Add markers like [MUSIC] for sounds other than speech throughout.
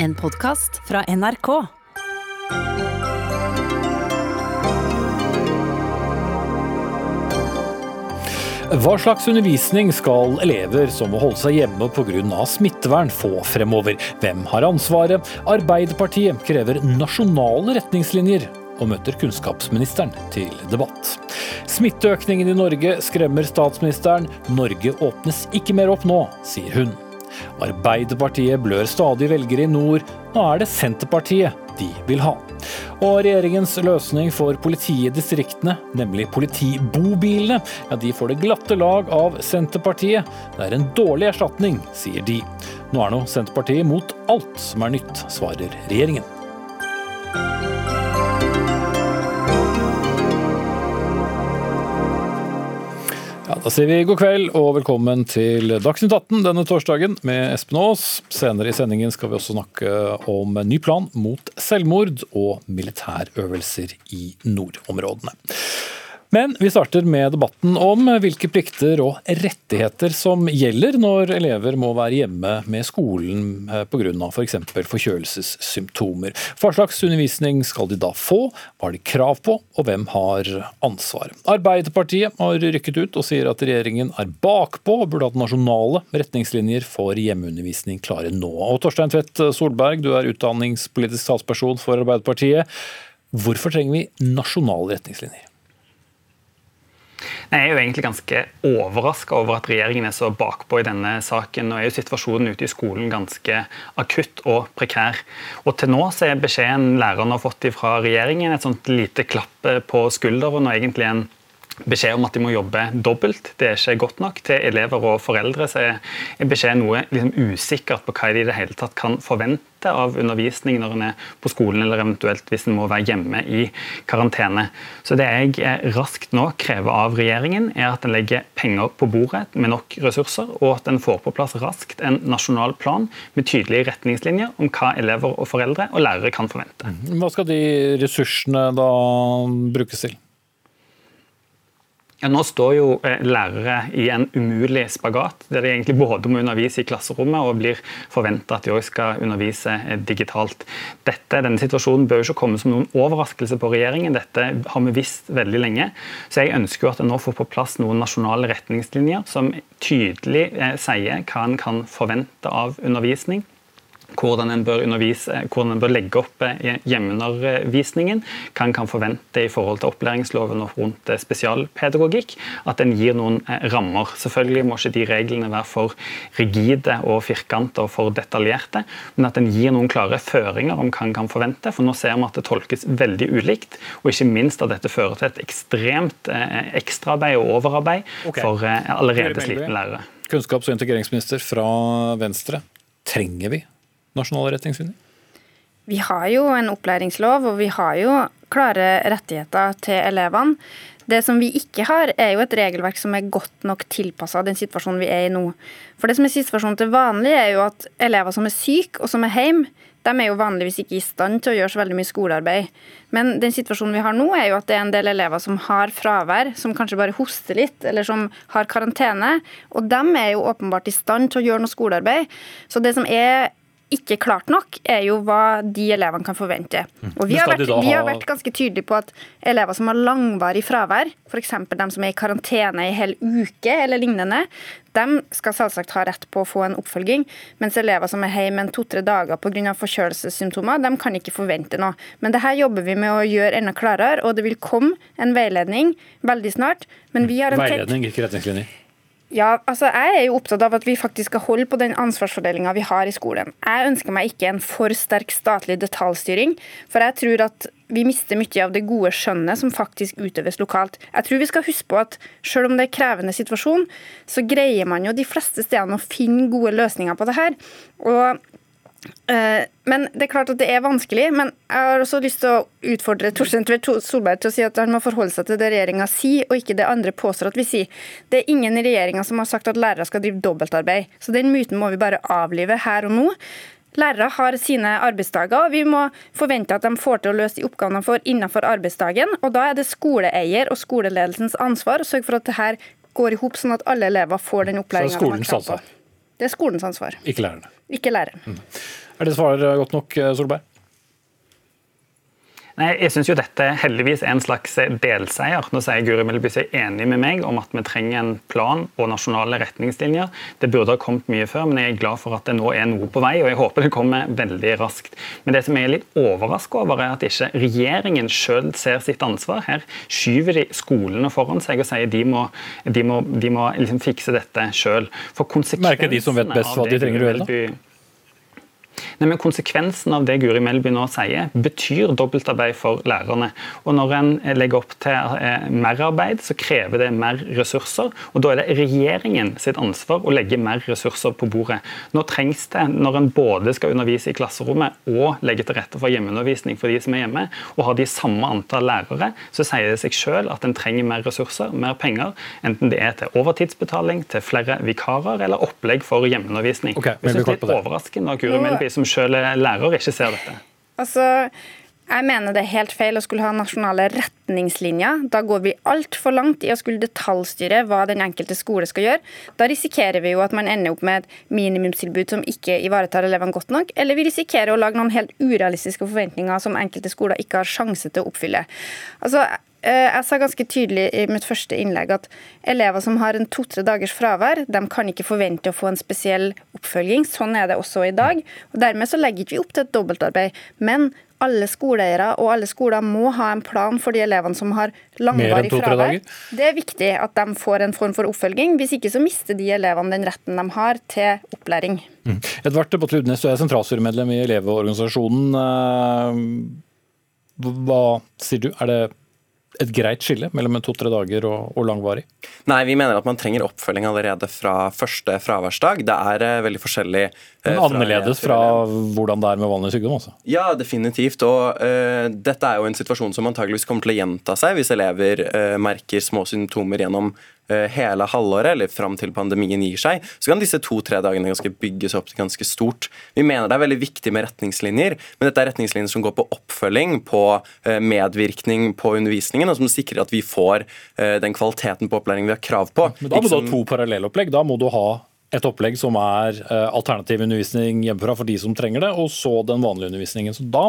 En podkast fra NRK. Hva slags undervisning skal elever som må holde seg hjemme pga. smittevern få fremover? Hvem har ansvaret? Arbeiderpartiet krever nasjonale retningslinjer og møter kunnskapsministeren til debatt. Smitteøkningen i Norge skremmer statsministeren. Norge åpnes ikke mer opp nå, sier hun. Arbeiderpartiet blør stadig velgere i nord. Nå er det Senterpartiet de vil ha. Og regjeringens løsning for politiet i distriktene, nemlig politibobilene, ja, de får det glatte lag av Senterpartiet. Det er en dårlig erstatning, sier de. Nå er nå Senterpartiet mot alt som er nytt, svarer regjeringen. Da sier vi god kveld og velkommen til Dagsnytt 18 denne torsdagen med Espen Aas. Senere i sendingen skal vi også snakke om en ny plan mot selvmord og militærøvelser i nordområdene. Men vi starter med debatten om hvilke plikter og rettigheter som gjelder når elever må være hjemme med skolen pga. f.eks. For forkjølelsessymptomer. Hva slags undervisning skal de da få, hva har de krav på, og hvem har ansvar? Arbeiderpartiet har rykket ut og sier at regjeringen er bakpå og burde hatt nasjonale retningslinjer for hjemmeundervisning klare nå. Og Torstein Tvedt Solberg, du er utdanningspolitisk talsperson for Arbeiderpartiet. Hvorfor trenger vi nasjonale retningslinjer? Jeg er jo egentlig ganske overraska over at regjeringen er så bakpå i denne saken. Nå er jo situasjonen ute i skolen ganske akutt og prekær. Og til nå så er beskjeden lærerne har fått fra regjeringen et sånt lite klapp på skulderen og egentlig en beskjed om at de må jobbe dobbelt. Det er ikke godt nok. Til elever og foreldre så er beskjeden noe liksom usikkert på hva de i det hele tatt kan forvente av undervisning når en er på skolen, eller eventuelt hvis en må være hjemme i karantene. Så det jeg raskt nå krever av regjeringen, er at en legger penger på bordet med nok ressurser, og at en får på plass raskt en nasjonal plan med tydelige retningslinjer om hva elever og foreldre og lærere kan forvente. Hva skal de ressursene da brukes til? Ja, nå står jo eh, lærere i en umulig spagat, der de egentlig både må undervise i klasserommet og blir forventa at de òg skal undervise eh, digitalt. Dette, denne situasjonen bør jo ikke komme som noen overraskelse på regjeringen, dette har vi visst veldig lenge. Så jeg ønsker jo at en nå får på plass noen nasjonale retningslinjer som tydelig eh, sier hva en kan forvente av undervisning hvordan en bør undervise, hvordan en bør legge opp eh, hjemmeundervisningen, hva en kan forvente i forhold til opplæringsloven og rundt eh, spesialpedagogikk. At en gir noen eh, rammer. Selvfølgelig må ikke de reglene være for rigide og firkanta og for detaljerte, men at en gir noen klare føringer om hva en kan forvente. For nå ser vi at det tolkes veldig ulikt, og ikke minst at dette fører til et ekstremt ekstraarbeid og overarbeid okay. for allerede slitne lærere. Kunnskaps- og integreringsminister fra Venstre, trenger vi nasjonale retningslinjer? Vi har jo en opplæringslov, og vi har jo klare rettigheter til elevene. Det som vi ikke har, er jo et regelverk som er godt nok tilpassa den situasjonen vi er i nå. For det som er situasjonen til vanlig, er jo at elever som er syke og som er hjemme, de er jo vanligvis ikke i stand til å gjøre så veldig mye skolearbeid. Men den situasjonen vi har nå, er jo at det er en del elever som har fravær, som kanskje bare hoster litt, eller som har karantene. Og de er jo åpenbart i stand til å gjøre noe skolearbeid. Så det som er ikke klart nok, er jo hva de elevene kan forvente. Mm. Og vi har, vært, vi har vært ganske tydelige på at elever som har langvarig fravær, f.eks. de som er i karantene i hel uke eller lignende, de skal selvsagt ha rett på å få en oppfølging. Mens elever som er hjemme en to-tre dager pga. forkjølelsessymptomer, de kan ikke forvente noe. Men det her jobber vi med å gjøre enda klarere, og det vil komme en veiledning veldig snart. Men vi har en veiledning, ikke retningslinjer? Ja, altså Jeg er jo opptatt av at vi faktisk skal holde på den ansvarsfordelinga vi har i skolen. Jeg ønsker meg ikke en for sterk statlig detaljstyring, for jeg tror at vi mister mye av det gode skjønnet som faktisk utøves lokalt. Jeg tror vi skal huske på at selv om det er krevende situasjon, så greier man jo de fleste stedene å finne gode løsninger på det her. Og men Det er klart at det er vanskelig. Men jeg har også lyst til å utfordre Torstein Tvedt Solberg til å si at han må forholde seg til det regjeringa sier, og ikke det andre påstår at vi sier. Det er ingen i regjeringa som har sagt at lærere skal drive dobbeltarbeid. Så den myten må vi bare avlive her og nå. Lærere har sine arbeidsdager, og vi må forvente at de får til å løse de oppgavene de får innenfor arbeidsdagen. og Da er det skoleeier og skoleledelsens ansvar å sørge for at det her går i hop, sånn at alle elever får den opplæringa de har krav på. Det er skolens ansvar, Ikke lærerne. ikke læreren. Er det svaret godt nok, Solberg? Nei, jeg synes jo dette heldigvis er en slags delseier. Nå sier Guri Melby seg enig med meg om at vi trenger en plan og nasjonale retningslinjer. Det burde ha kommet mye før, men jeg er glad for at det nå er noe på vei, og jeg håper det kommer veldig raskt. Men det som jeg er litt overrasket over, er at ikke regjeringen selv ser sitt ansvar. Her skyver de skolene foran seg og sier de må, de må, de må liksom fikse dette selv. Merker de som vet best hva de trenger å gjøre, da? Nei, men Konsekvensen av det Guri Melby nå sier, betyr dobbeltarbeid for lærerne. Og Når en legger opp til eh, merarbeid, så krever det mer ressurser. og Da er det regjeringen sitt ansvar å legge mer ressurser på bordet. Nå trengs det, når en både skal undervise i klasserommet og legge til rette for hjemmeundervisning for de som er hjemme, og har de samme antall lærere, så sier det seg selv at en trenger mer ressurser, mer penger. Enten det er til overtidsbetaling, til flere vikarer eller opplegg for hjemmeundervisning. Okay, jeg synes det er litt overraskende når Guri Melby som selv er lærer, ikke ser dette? Altså, jeg mener det er helt feil å skulle ha nasjonale retningslinjer. Da går vi altfor langt i å skulle detaljstyre hva den enkelte skole skal gjøre. Da risikerer vi jo at man ender opp med et minimumstilbud som ikke ivaretar elevene godt nok, eller vi risikerer å lage noen helt urealistiske forventninger som enkelte skoler ikke har sjanse til å oppfylle. Altså, jeg sa ganske tydelig i mitt første innlegg at elever som har en to-tre dagers fravær, de kan ikke forvente å få en spesiell oppfølging. Sånn er det også i dag. og Dermed så legger ikke vi opp til et dobbeltarbeid. Men alle skoleeiere og alle skoler må ha en plan for de elevene som har langvarig fravær. Det er viktig at de får en form for oppfølging. Hvis ikke så mister de elevene den retten de har til opplæring. Mm. Edvard Batludnes, du er sentralstyremedlem i Elevorganisasjonen. Eh, hva sier du? Er det et greit skille mellom en to-tre dager og, og, langvarig? Nei, vi mener at man trenger oppfølging allerede fra første fraværsdag. Det er uh, veldig forskjellig. Uh, Men annerledes fra, fra hvordan det er med vanlig sykdom? også? Ja, definitivt. Og uh, dette er jo en situasjon som antageligvis kommer til å gjenta seg hvis elever merker små symptomer gjennom hele halvåret, eller fram til pandemien gir seg, så kan disse to-tre dagene ganske bygges opp til ganske stort. Vi mener det er veldig viktig med retningslinjer, men dette er retningslinjer som går på oppfølging, på medvirkning på undervisningen og som sikrer at vi får eh, den kvaliteten på opplæring vi har krav på. Men Da må du ha to parallellopplegg. Da må du ha et opplegg som er eh, alternativ undervisning hjemmefra for de som trenger det, og så den vanlige undervisningen. Så da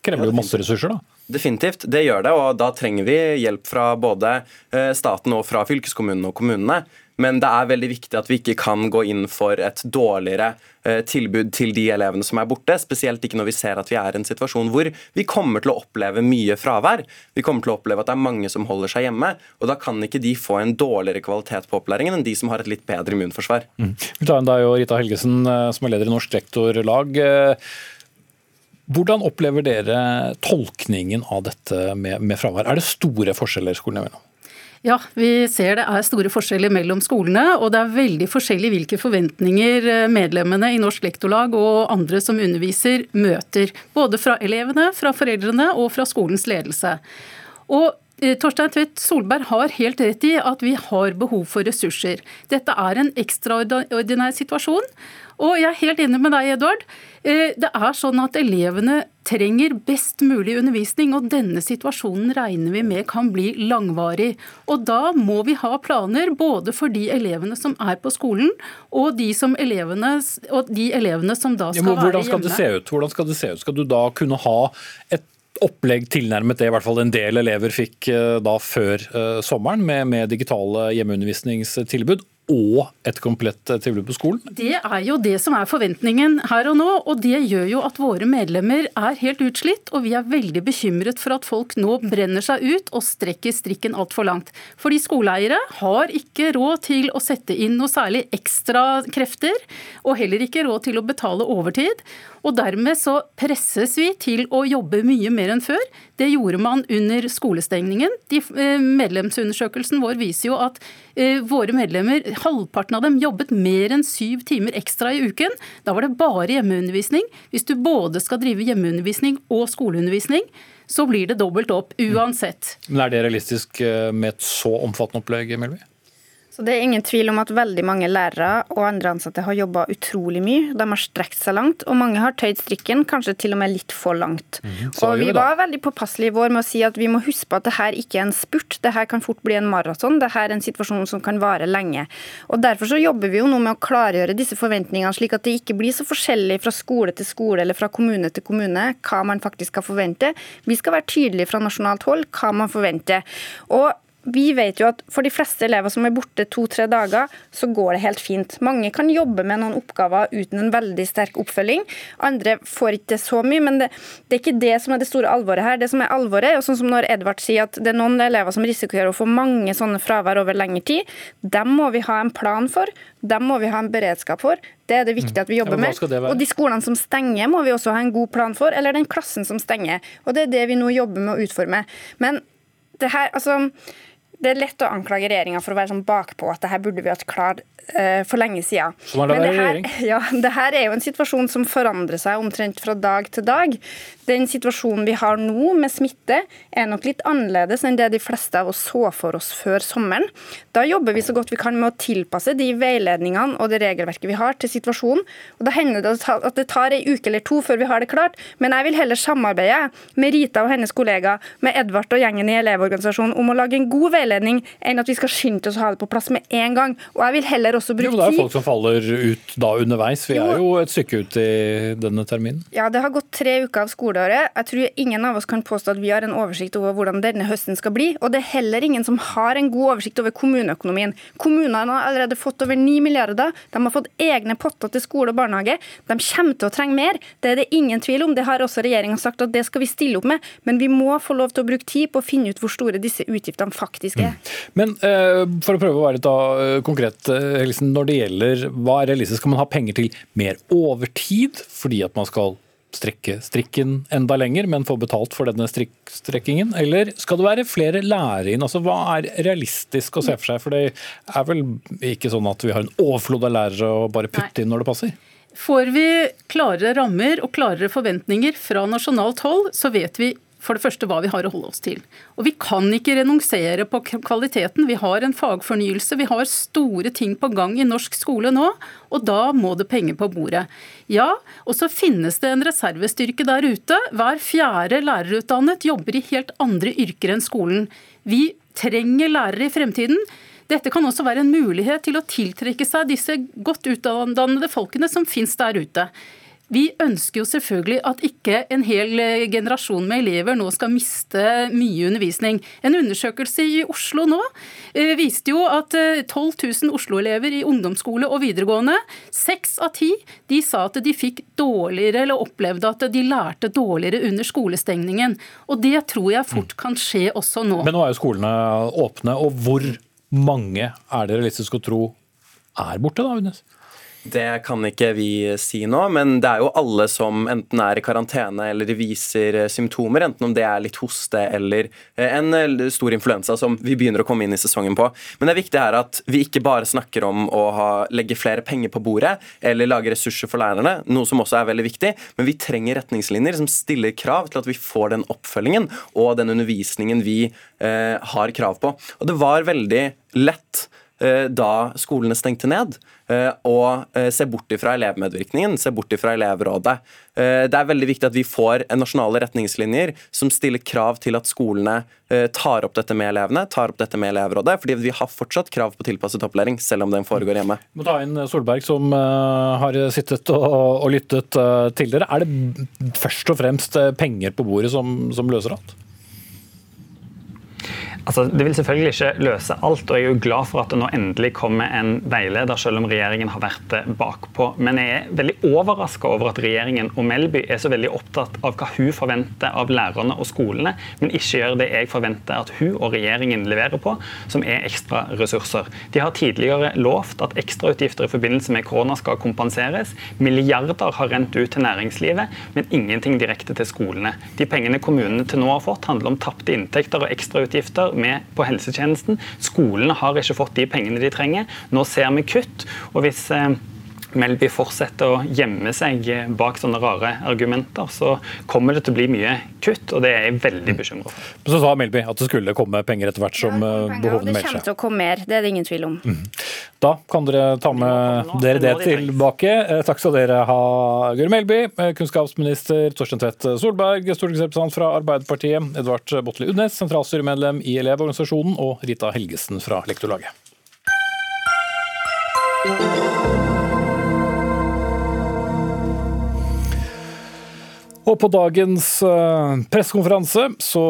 krever jo masse ressurser, da. Definitivt, det gjør det. Og da trenger vi hjelp fra både eh, staten og fra fylkeskommunene og kommunene. Men det er veldig viktig at vi ikke kan gå inn for et dårligere eh, tilbud til de elevene som er borte. Spesielt ikke når vi ser at vi er i en situasjon hvor vi kommer til å oppleve mye fravær. Vi kommer til å oppleve at det er mange som holder seg hjemme. og Da kan ikke de få en dårligere kvalitet på opplæringen enn de som har et litt bedre immunforsvar. Mm. Vi tar inn deg og Rita Helgesen, eh, som er leder i Norsk Rektorlag. Hvordan opplever dere tolkningen av dette med, med fravær? Er det store forskjeller skolene imellom? Ja, vi ser det er store forskjeller mellom skolene, og det er veldig forskjellig hvilke forventninger eh, medlemmene i Norsk Lektorlag og andre som underviser, møter. Både fra elevene, fra foreldrene og fra skolens ledelse. Og eh, Torstein Tvedt Solberg har helt rett i at vi har behov for ressurser. Dette er en ekstraordinær situasjon. Og jeg er helt enig med deg, Edvard. Eh, det er sånn at elevene trenger best mulig undervisning, og denne situasjonen regner vi med kan bli langvarig. Og da må vi ha planer både for de elevene som er på skolen, og de, elevene, og de elevene som da skal ja, være hjemme. Det se ut? Hvordan skal det se ut? Skal du da kunne ha et opplegg tilnærmet det i hvert fall en del elever fikk eh, da før uh, sommeren, med, med digitale hjemmeundervisningstilbud, og et komplett eh, tilbud på skolen? Det er jo det som er forventningen her og nå. Og det gjør jo at våre medlemmer er helt utslitt. Og vi er veldig bekymret for at folk nå brenner seg ut og strekker strikken altfor langt. Fordi skoleeiere har ikke råd til å sette inn noe særlig ekstra krefter. Og heller ikke råd til å betale overtid. Og dermed så presses vi til å jobbe mye mer enn før. Det gjorde man under skolestengningen. De, eh, medlemsundersøkelsen vår viser jo at eh, våre medlemmer, halvparten av dem, jobbet mer enn syv timer ekstra i uken. Da var det bare hjemmeundervisning. Hvis du både skal drive hjemmeundervisning og skoleundervisning, så blir det dobbelt opp uansett. Men Er det realistisk eh, med et så omfattende opplegg, Melby? Så Det er ingen tvil om at veldig mange lærere og andre ansatte har jobba utrolig mye. De har strekt seg langt, og mange har tøyd strikken, kanskje til og med litt for langt. Mm, og Vi var veldig påpasselige i vår med å si at vi må huske på at det her ikke er en spurt. Det her kan fort bli en maraton. Det her er en situasjon som kan vare lenge. Og Derfor så jobber vi jo nå med å klargjøre disse forventningene, slik at det ikke blir så forskjellig fra skole til skole eller fra kommune til kommune hva man faktisk skal forvente. Vi skal være tydelige fra nasjonalt hold hva man forventer. Og vi vet jo at for de fleste elever som er borte to-tre dager, så går det helt fint. Mange kan jobbe med noen oppgaver uten en veldig sterk oppfølging. Andre får ikke så mye, men det, det, er ikke det som er det store alvoret her. Det som er alvoret, og sånn som når Edvard sier at det er noen elever som risikerer å få mange sånne fravær over lengre tid, dem må vi ha en plan for. Dem må vi ha en beredskap for. Det er det viktig at vi jobber med. Og de skolene som stenger, må vi også ha en god plan for. Eller den klassen som stenger. Og det er det vi nå jobber med å utforme. Men det her, altså det er lett å anklage regjeringa for å være sånn bakpå at det her burde vi hatt klart uh, for lenge siden. Men det her, [LAUGHS] ja, det her er jo en situasjon som forandrer seg omtrent fra dag til dag. Den situasjonen vi har nå med smitte, er nok litt annerledes enn det de fleste av oss så for oss før sommeren. Da jobber vi så godt vi kan med å tilpasse de veiledningene og det regelverket vi har, til situasjonen. Og Da hender det at det tar ei uke eller to før vi har det klart, men jeg vil heller samarbeide med Rita og hennes kollega, med Edvard og gjengen i Elevorganisasjonen om å lage en god veiledning, enn at vi skal skynde oss å ha det på plass med en gang. Og jeg vil heller også bruke tid Det er jo folk som faller ut da underveis. Vi er jo et stykke ut i denne terminen. Ja, det har gått tre uker av skole skoleåret. Jeg tror ingen av oss kan påstå at vi har en oversikt over hvordan denne høsten skal bli. Og det er heller ingen som har en god oversikt over kommuneøkonomien. Kommunene har allerede fått over 9 milliarder. De har fått egne potter til skole og barnehage. De kommer til å trenge mer. Det er det ingen tvil om. Det har også regjeringa sagt at det skal vi stille opp med. Men vi må få lov til å bruke tid på å finne ut hvor store disse utgiftene faktisk er. Mm. Men eh, for å prøve å være litt eh, konkret, eh, når det gjelder hva er realistisk, skal man ha penger til mer overtid fordi at man skal strekke strikken enda lenger, men få betalt for denne strikkstrekkingen? Eller skal det være flere lærere inn? Altså, hva er realistisk å se for seg? For det er vel ikke sånn at vi har en overflod av lærere å bare putte inn når det passer? Får vi klarere rammer og klarere forventninger fra nasjonalt hold, så vet vi for det første hva vi har å holde oss til. Og Vi kan ikke renonsere på kvaliteten. Vi har en fagfornyelse, vi har store ting på gang i norsk skole nå, og da må det penger på bordet. Ja, og så finnes det en reservestyrke der ute. Hver fjerde lærerutdannet jobber i helt andre yrker enn skolen. Vi trenger lærere i fremtiden. Dette kan også være en mulighet til å tiltrekke seg disse godt utdannede folkene som finnes der ute. Vi ønsker jo selvfølgelig at ikke en hel eh, generasjon med elever nå skal miste mye undervisning. En undersøkelse i Oslo nå eh, viste jo at 12 eh, 000 Oslo-elever i ungdomsskole og videregående, seks av ti, de sa at de fikk dårligere eller opplevde at de lærte dårligere under skolestengningen. Og det tror jeg fort kan skje også nå. Men nå er jo skolene åpne, og hvor mange er det realistisk å tro er borte, da, Unes? Det kan ikke vi si nå, men det er jo alle som enten er i karantene eller viser eh, symptomer, enten om det er litt hoste eller eh, en eh, stor influensa som vi begynner å komme inn i sesongen på. Men det er viktig her at vi ikke bare snakker om å ha, legge flere penger på bordet eller lage ressurser for lærerne, noe som også er veldig viktig, men vi trenger retningslinjer som stiller krav til at vi får den oppfølgingen og den undervisningen vi eh, har krav på. Og det var veldig lett da skolene stengte ned, eh, og eh, se bort ifra elevmedvirkningen, se bort ifra elevrådet. Det er veldig viktig at vi får nasjonale retningslinjer som stiller krav til at skolene tar opp dette med elevene, tar opp dette med elevrådet, fordi vi har fortsatt krav på tilpasset opplæring, selv om den foregår hjemme. Må ta inn Solberg, som har sittet og, lyttet til dere. Er det først og fremst penger på bordet som, som løser alt? Altså, det vil selvfølgelig ikke løse alt, og jeg er jo glad for at det nå endelig kommer en veileder, selv om regjeringen har vært bakpå. Men jeg er veldig overraska over at regjeringen og Melby er så veldig opptatt av hva hun forventer av lærerne og skolene, men ikke gjør det jeg forventer at hun og regjeringen leverer på, som er ekstra ressurser. De har tidligere lovt at ekstrautgifter i forbindelse med korona skal kompenseres. Milliarder har rent ut til næringslivet, men ingenting direkte til skolene. De pengene kommunene til nå har fått, handler om tapte inntekter og ekstrautgifter med på helsetjenesten. Skolene har ikke fått de pengene de trenger. Nå ser vi kutt. og hvis eh, Melby fortsetter å gjemme seg bak sånne rare argumenter, så kommer det til å bli mye kutt, og det er jeg veldig bekymra for. Men så sa Melby at det skulle komme penger etter hvert som Ja, eh, behovene det melder kommer seg. til å komme mer, det er det ingen tvil om. Da kan dere ta med dere det tilbake. Eh, Takk skal dere ha, Guri Melby, eh, kunnskapsminister Torstein Tvedt Solberg, stortingsrepresentant fra Arbeiderpartiet, Edvard Botli Udnes, sentralstyremedlem i Elevorganisasjonen, og Rita Helgesen fra Lektorlaget. Og på dagens eh, pressekonferanse så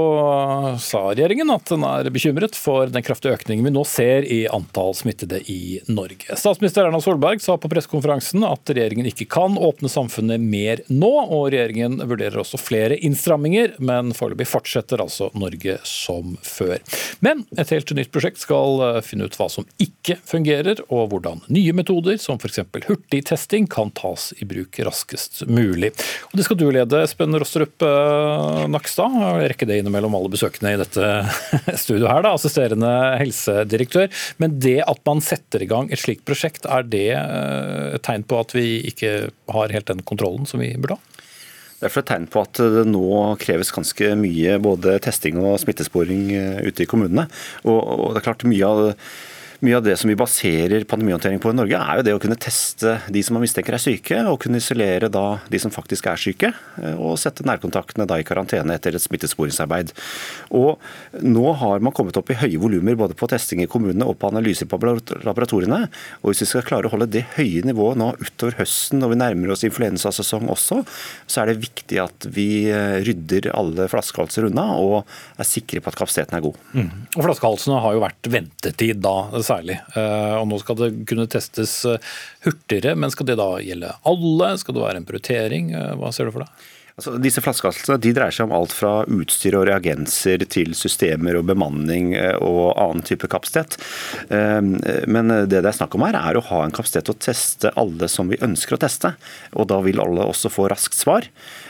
sa regjeringen at den er bekymret for den kraftige økningen vi nå ser i antall smittede i Norge. Statsminister Erna Solberg sa på pressekonferansen at regjeringen ikke kan åpne samfunnet mer nå, og regjeringen vurderer også flere innstramminger, men foreløpig fortsetter altså Norge som før. Men et helt nytt prosjekt skal eh, finne ut hva som ikke fungerer, og hvordan nye metoder, som f.eks. hurtigtesting, kan tas i bruk raskest mulig. Og det skal du lede, Espen Rostrup-Nakstad. Nakstad. Rekke det innimellom alle besøkende i dette [LAUGHS] studioet her, da, assisterende helsedirektør. Men det at man setter i gang et slikt prosjekt, er det eh, et tegn på at vi ikke har helt den kontrollen som vi burde ha? Det er et tegn på at det nå kreves ganske mye både testing og smittesporing eh, ute i kommunene. Og, og det er klart mye av mye av det som vi baserer pandemihåndtering på i Norge, er jo det å kunne teste de som man mistenker er syke, og kunne isolere da de som faktisk er syke, og sette nærkontaktene da i karantene etter et smittesporingsarbeid. Og nå har man kommet opp i høye volumer både på testing i kommunene og på analyser på laboratoriene. Og hvis vi skal klare å holde det høye nivået nå utover høsten når vi nærmer oss influensasesong også, så er det viktig at vi eh, rydder alle flaskehalser unna og er sikre på at kapasiteten er god. Mm. Og Flaskehalsene har jo vært ventetid da, særlig. Eh, Og nå skal det kunne testes eh, hurtigere, men skal det da gjelde alle? Skal det være en prioritering? Eh, Hva ser du for deg? Altså, disse flaskehalsene de dreier seg om alt fra utstyr og reagenser til systemer og bemanning eh, og annen type kapasitet. Eh, Men det det er snakk om her, er å ha en kapasitet til å teste alle som vi ønsker å teste. Og da vil alle også få raskt svar.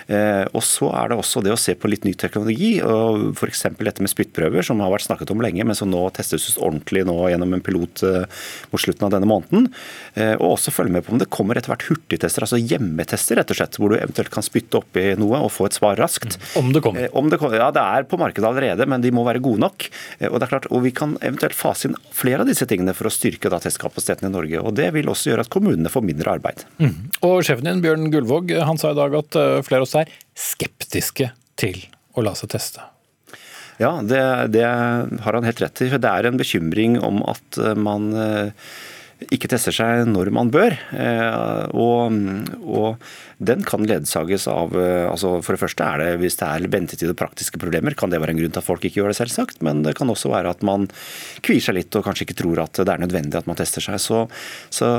Eh, Og så er det også det å se på litt ny teknologi, og f.eks. dette med spyttprøver, som har vært snakket om lenge, men som nå testes ordentlig nå gjennom en pilot eh, mot slutten av denne måneden. Og også følge med på om det kommer etter hvert hurtigtester, altså hjemmetester rett og slett, hvor du eventuelt kan spytte oppi noe og få et svar raskt. Om det kommer. Eh, Om det, kommer- ja, det er på markedet allerede, men de må være gode nok. Eh, Og det er klart, og vi kan eventuelt fase inn flere av disse tingene for å styrke da testkapasiteten i Norge. og Det vil også gjøre at kommunene får mindre arbeid. Og sjefen din, Bjørn Gullvåg, han sa i dag at eh, flere av oss er skeptiske til å la seg teste. Ja, det, det har han helt rett i. Det er en bekymring om at man ikke tester seg når man bør. Og, og den kan ledsages av eh, altså For det første er det hvis det er ventetid og praktiske problemer, kan det være en grunn til at folk ikke gjør det, selvsagt. Men det kan også være at man kvier seg litt og kanskje ikke tror at det er nødvendig at man tester seg. Så, så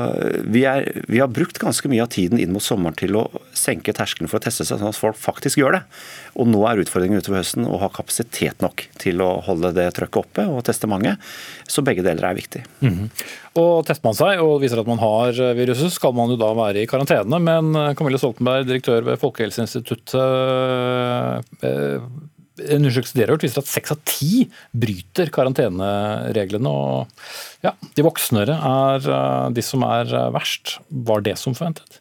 vi, er, vi har brukt ganske mye av tiden inn mot sommeren til å senke terskelen for å teste seg, sånn at folk faktisk gjør det. Og nå er utfordringen utover høsten å ha kapasitet nok til å holde det trøkket oppe og teste mange. Så begge deler er viktig. Og Tester man seg og viser at man har viruset, skal man jo da være i karantene. Men Camilla Camille Stoltenberg, direktør ved Folkehelseinstituttet, eh, en undersøkelse dere har gjort viser at seks av ti bryter karantenereglene. og ja, De voksnere er eh, de som er eh, verst. Var det som forventet?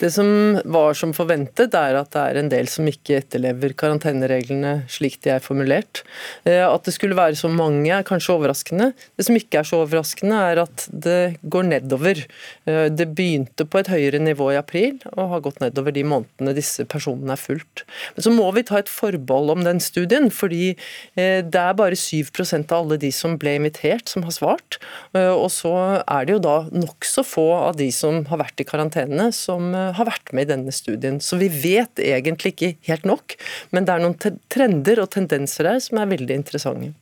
Det som var som forventet, er at det er en del som ikke etterlever karantenereglene slik de er formulert. Eh, At det skulle være så mange er kanskje overraskende. Det som ikke er så overraskende, er at det går nedover. Eh, Det begynte på et høyere nivå i april og har gått nedover de månedene disse personene er fulgt. Men så må vi ta et forbehold om den studien, fordi eh, det er bare 7% av alle de som ble invitert, som har svart. Og så er det jo da nokså få av de som har vært i karantene, som har vært med i denne studien. Så vi vet egentlig ikke helt nok, men det er noen trender og tendenser her som er veldig interessante.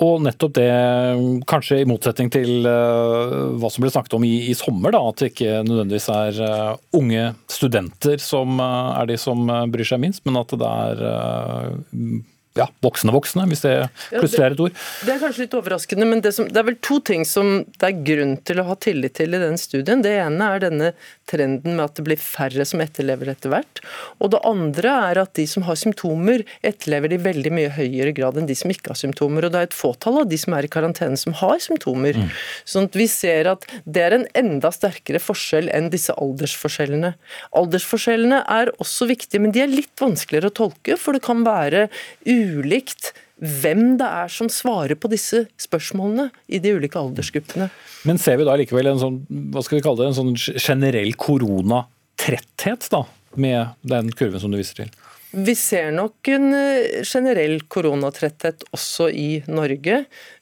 Og nettopp det, kanskje i motsetning til eh, hva som ble snakket om i, i sommer, da, at det ikke nødvendigvis er eh, unge studenter som eh, er de som eh, bryr seg minst, men at det er eh, ja, voksne voksne, hvis det plutselig er et ord. Det er kanskje litt overraskende, men det, som, det, er vel to ting som det er grunn til å ha tillit til i den studien. Det ene er denne trenden med at det blir færre som etterlever etter hvert. Og det andre er at de som har symptomer, etterlever de i veldig mye høyere grad enn de som ikke har symptomer. Og det er et fåtall av de som er i karantene som har symptomer. Mm. Sånn at vi ser at det er en enda sterkere forskjell enn disse aldersforskjellene. Aldersforskjellene er også viktige, men de er litt vanskeligere å tolke, for det kan være ulikt hvem det er som svarer på disse spørsmålene i de ulike aldersgruppene. Men ser vi da likevel en sånn, hva skal vi kalle det, en sånn generell koronatretthet da, med den kurven som du viser til? Vi ser nok en eh, generell koronatretthet også i Norge.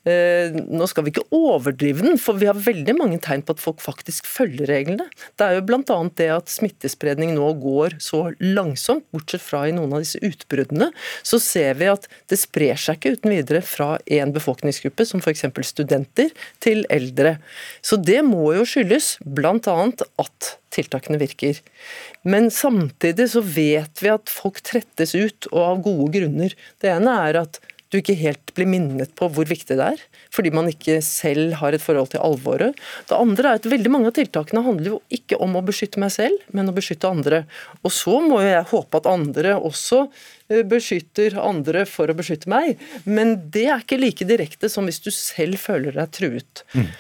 Eh, nå skal vi ikke overdrive den, for vi har veldig mange tegn på at folk faktisk følger reglene. Det er jo bl.a. det at smittespredning nå går så langsomt, bortsett fra i noen av disse utbruddene, så ser vi at det sprer seg ikke uten videre fra én befolkningsgruppe, som f.eks. studenter, til eldre. Så det må jo skyldes bl.a. at tiltakene virker. Men samtidig så vet vi at folk trettes ut, og av gode grunner. Det ene er at du ikke helt blir minnet på hvor viktig det er, fordi man ikke selv har et forhold til alvoret. Det andre er at veldig mange av tiltakene handler jo ikke om å beskytte meg selv, men å beskytte andre. Og så må jeg håpe at andre også eh, beskytter andre for å beskytte meg, men det er ikke like direkte som hvis du selv føler deg truet. Mm.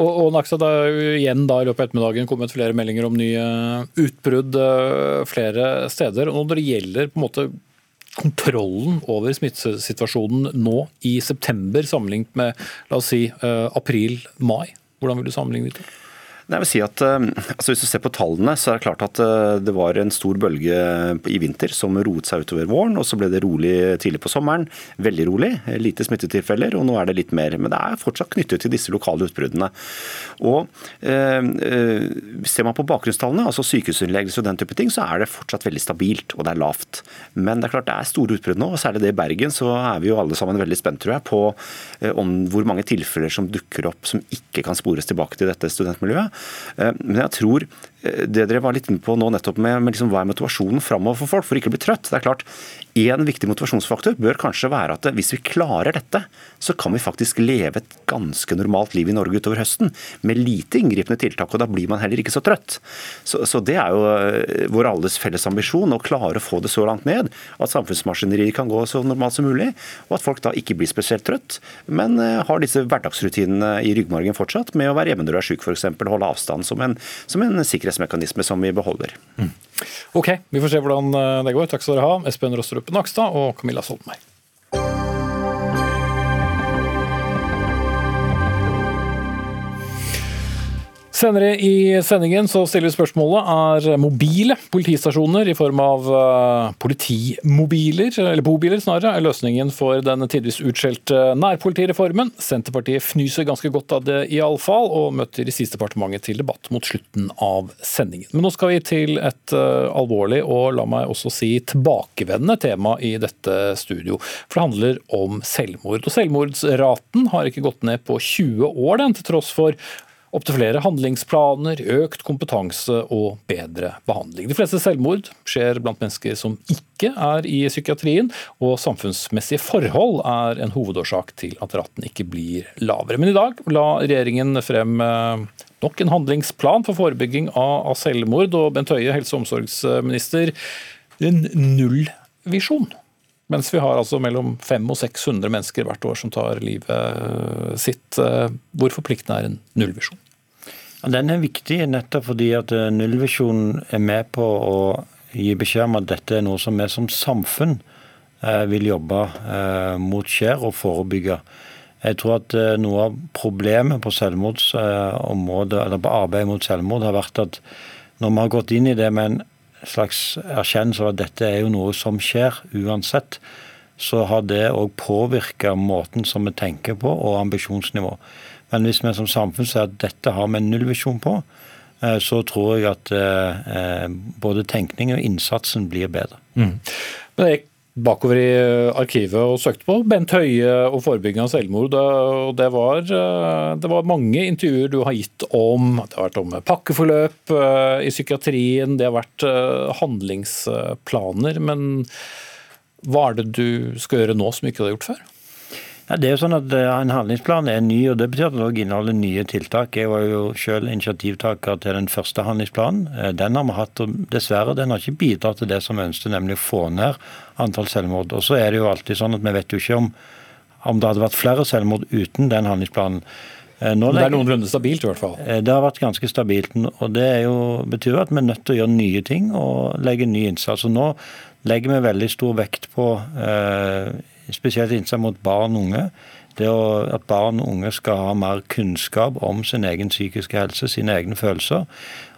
Og, og Naksa, det er igjen da i løpet av ettermiddagen kommet flere meldinger om nye utbrudd eh, flere steder. og Når det gjelder på en måte kontrollen over smittesituasjonen nå i september sammenlignet med la oss si eh, april-mai, hvordan vil du sammenligne de to? Jeg vil si at eh, altså Hvis du ser på tallene, så er det klart at eh, det var en stor bølge i vinter som roet seg utover våren. og Så ble det rolig tidlig på sommeren. Veldig rolig. Lite smittetilfeller, og nå er det litt mer. Men det er fortsatt knyttet til disse lokale utbruddene. Og eh, Ser man på bakgrunnstallene, altså sykehusinnleggelse og den type ting, så er det fortsatt veldig stabilt og det er lavt. Men det er klart det er store utbrudd nå, og særlig det i Bergen. Så er vi jo alle sammen veldig spent, tror jeg, på eh, om hvor mange tilfeller som dukker opp som ikke kan spores tilbake til dette studentmiljøet. Eh, men jeg tror det dere var litt inne på nå nettopp med, med liksom, hva er motivasjonen framover for folk for ikke å bli trøtt. Det er klart, En viktig motivasjonsfaktor bør kanskje være at hvis vi klarer dette, så kan vi faktisk leve et ganske normalt liv i Norge utover høsten med lite inngripende tiltak, og da blir man heller ikke så trøtt. Så, så det er jo eh, vår alles felles ambisjon å klare å få det så langt ned at samfunnsmaskineriet kan gå så normalt som mulig, og at folk da ikke blir spesielt trøtt, men har disse hverdagsrutinene i ryggmargen fortsatt med å være hjemme når du er syk f.eks., holde avstand som en, som en sikkerhetsmekanisme som vi beholder. Mm. Ok, vi får se hvordan eh, det går. Takk skal dere ha, Espen Rostrup Nakstad og Camilla Solberg. Senere i sendingen så stiller vi spørsmålet er mobile politistasjoner i form av uh, politimobiler, eller bobiler snarere, er løsningen for den tidvis utskjelte nærpolitireformen. Senterpartiet fnyser ganske godt av det iallfall, og møter i siste departementet til debatt mot slutten av sendingen. Men nå skal vi til et uh, alvorlig og la meg også si tilbakevendende tema i dette studio. For det handler om selvmord. Og selvmordsraten har ikke gått ned på 20 år, den, til tross for Opptil flere handlingsplaner, økt kompetanse og bedre behandling. De fleste selvmord skjer blant mennesker som ikke er i psykiatrien, og samfunnsmessige forhold er en hovedårsak til at ratten ikke blir lavere. Men i dag la regjeringen frem eh, nok en handlingsplan for forebygging av selvmord, og Bent Høie, helse- og omsorgsminister, en nullvisjon. Mens vi har altså mellom 500 og 600 mennesker hvert år som tar livet eh, sitt. Eh, hvor forpliktende er en nullvisjon? Den er viktig nettopp fordi at eh, nullvisjonen er med på å gi beskjed om at dette er noe som vi som samfunn vil jobbe mot skjer og forebygge. Jeg tror at noe av problemet på selvmordsområdet, eller på arbeidet mot selvmord har vært at når vi har gått inn i det med en slags erkjennelse av at dette er jo noe som skjer uansett, så har det òg påvirka måten som vi tenker på og ambisjonsnivå. Men hvis vi som samfunn sier at dette har vi en nullvisjon på, eh, så tror jeg at eh, både tenkning og innsatsen blir bedre. Mm. Men jeg bakover i eh, arkivet og søkte på Bent Høie og forebygging av selvmord. og det var, eh, det var, mange intervjuer du har gitt om det har vært om pakkeforløp eh, i psykiatrien, det har vært handlingsplaner. Men Hva er det du skal gjøre nå som ikke du har gjort før? Ja, det er jo sånn at eh, En handlingsplan er ny, og det betyr at det også inneholder nye tiltak. Jeg var jo selv initiativtaker til den første handlingsplanen. Eh, den har vi hatt, og dessverre den har ikke bidratt til det som vi ønsket, nemlig å få ned antall selvmord. Og så er det jo alltid sånn at Vi vet jo ikke om, om det hadde vært flere selvmord uten den handlingsplanen. Eh, nå det er noenlunde stabilt, i hvert fall? Det har vært ganske stabilt. og Det jo, betyr at vi er nødt til å gjøre nye ting og legge ny innsats. Og Nå legger vi veldig stor vekt på eh, spesielt innsats mot barn og unge. Det at barn og unge skal ha mer kunnskap om sin egen psykiske helse, sine egne følelser.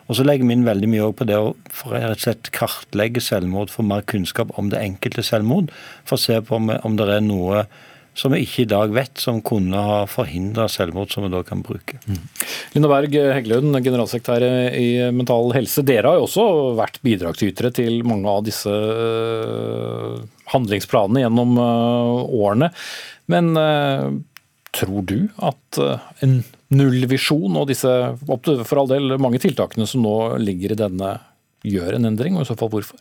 Og så legger vi inn veldig mye på det å rett og slett kartlegge selvmord, få mer kunnskap om det enkelte selvmord. For å se på om, det er noe som vi ikke i dag vet, som kunne ha forhindra selvmord, som vi da kan bruke. Mm. Linda Berg Heggelund, generalsekretær i Mental Helse. Dere har jo også vært bidragsytere til mange av disse øh, handlingsplanene gjennom øh, årene. Men øh, tror du at en nullvisjon og disse for all del mange tiltakene som nå ligger i denne, gjør en endring, og i så fall hvorfor?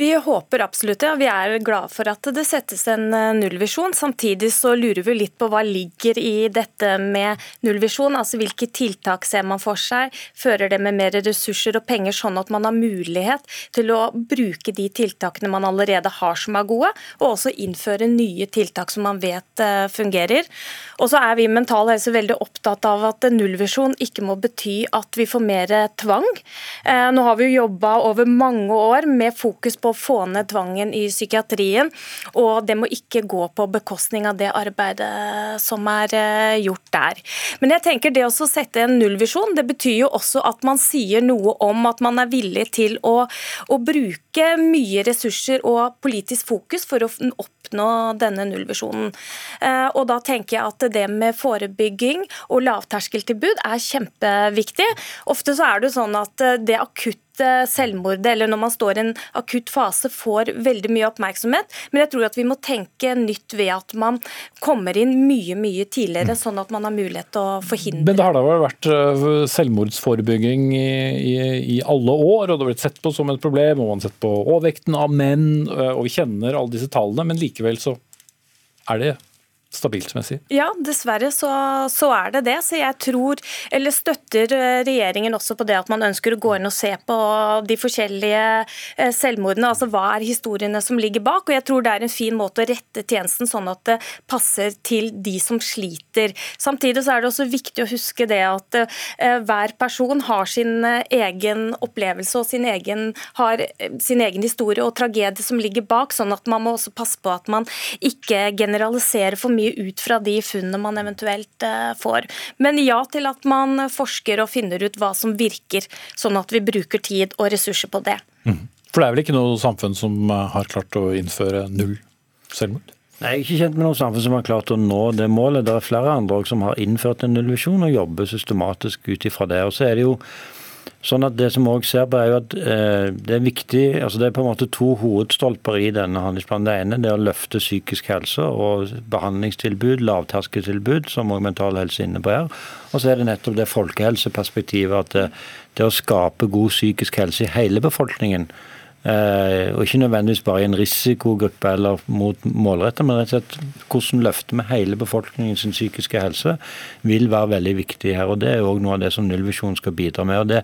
Vi håper absolutt det, og vi er glade for at det settes en eh, nullvisjon. Samtidig så lurer vi litt på hva ligger i dette med nullvisjon. Altså hvilke tiltak ser man for seg? Fører det med mer ressurser og penger, sånn at man har mulighet til å bruke de tiltakene man allerede har som er gode, og også innføre nye tiltak som man vet eh, fungerer. Og så er vi i Mental Helse veldig opptatt av at nullvisjon ikke må bety at vi får mer tvang. Eh, nå har vi jo jobba over mange år med fokus på å få ned tvangen i psykiatrien. Og det må ikke gå på bekostning av det arbeidet som er eh, gjort der. Men jeg tenker det å sette en nullvisjon, det betyr jo også at man sier noe om at man er villig til å, å bruke mye ressurser og politisk fokus for å oppnå denne nullvisjonen. Eh, og da tenker jeg at det med forebygging og lavterskeltilbud er kjempeviktig. Ofte så er det sånn at eh, det akutte selvmordet eller når man står i en akutt fase, får veldig mye oppmerksomhet. Men jeg tror at vi må tenke nytt ved at man kommer inn mye mye tidligere, sånn at man har mulighet til å forhindre Men det har da vært øh, selvmordsforebygging i, i, i, alle år, og det har blitt sett på som et problem, og man har sett på overvekten av menn, øh, og vi kjenner alle disse tallene, men likevel så er det stabilt, som jeg sier? Ja, dessverre så, så, er det det. Så jeg tror, eller støtter eh, regjeringen også på det at man ønsker å gå inn og se på de forskjellige eh, selvmordene. Altså hva er historiene som ligger bak. Og jeg tror det er en fin måte å rette tjenesten sånn at det passer til de som sliter. Samtidig så er det også viktig å huske det at eh, hver person har sin egen opplevelse og sin egen, har sin egen historie og tragedie som ligger bak, sånn at man må også passe på at man ikke generaliserer for mye mye ut fra de funnene man eventuelt eh, får. Men ja til at man forsker og finner ut hva som virker, sånn at vi bruker tid og ressurser på det. Mm. For det er vel ikke noe samfunn som eh, har klart å innføre null selvmord? Nei, Jeg er ikke kjent med noe samfunn som har klart å nå det målet. Det er flere andre som har innført en nullvisjon og jobber systematisk ut ifra det. Og så er det jo Sånn at Det som vi ser på er jo at eh, det er viktig, altså det er på en måte to hovedstolper i denne handlingsplanen. Det ene er å løfte psykisk helse og behandlingstilbud, lavterskeltilbud, som også Mental Helse er inne på her. Og så er det nettopp det folkehelseperspektivet at det, det å skape god psykisk helse i hele befolkningen Eh, og ikke nødvendigvis bare i en risikogruppe eller mot målretta, men rett og slett hvordan løfter vi hele befolkningen sin psykiske helse, vil være veldig viktig her. og Det er òg noe av det som nullvisjonen skal bidra med. og Det,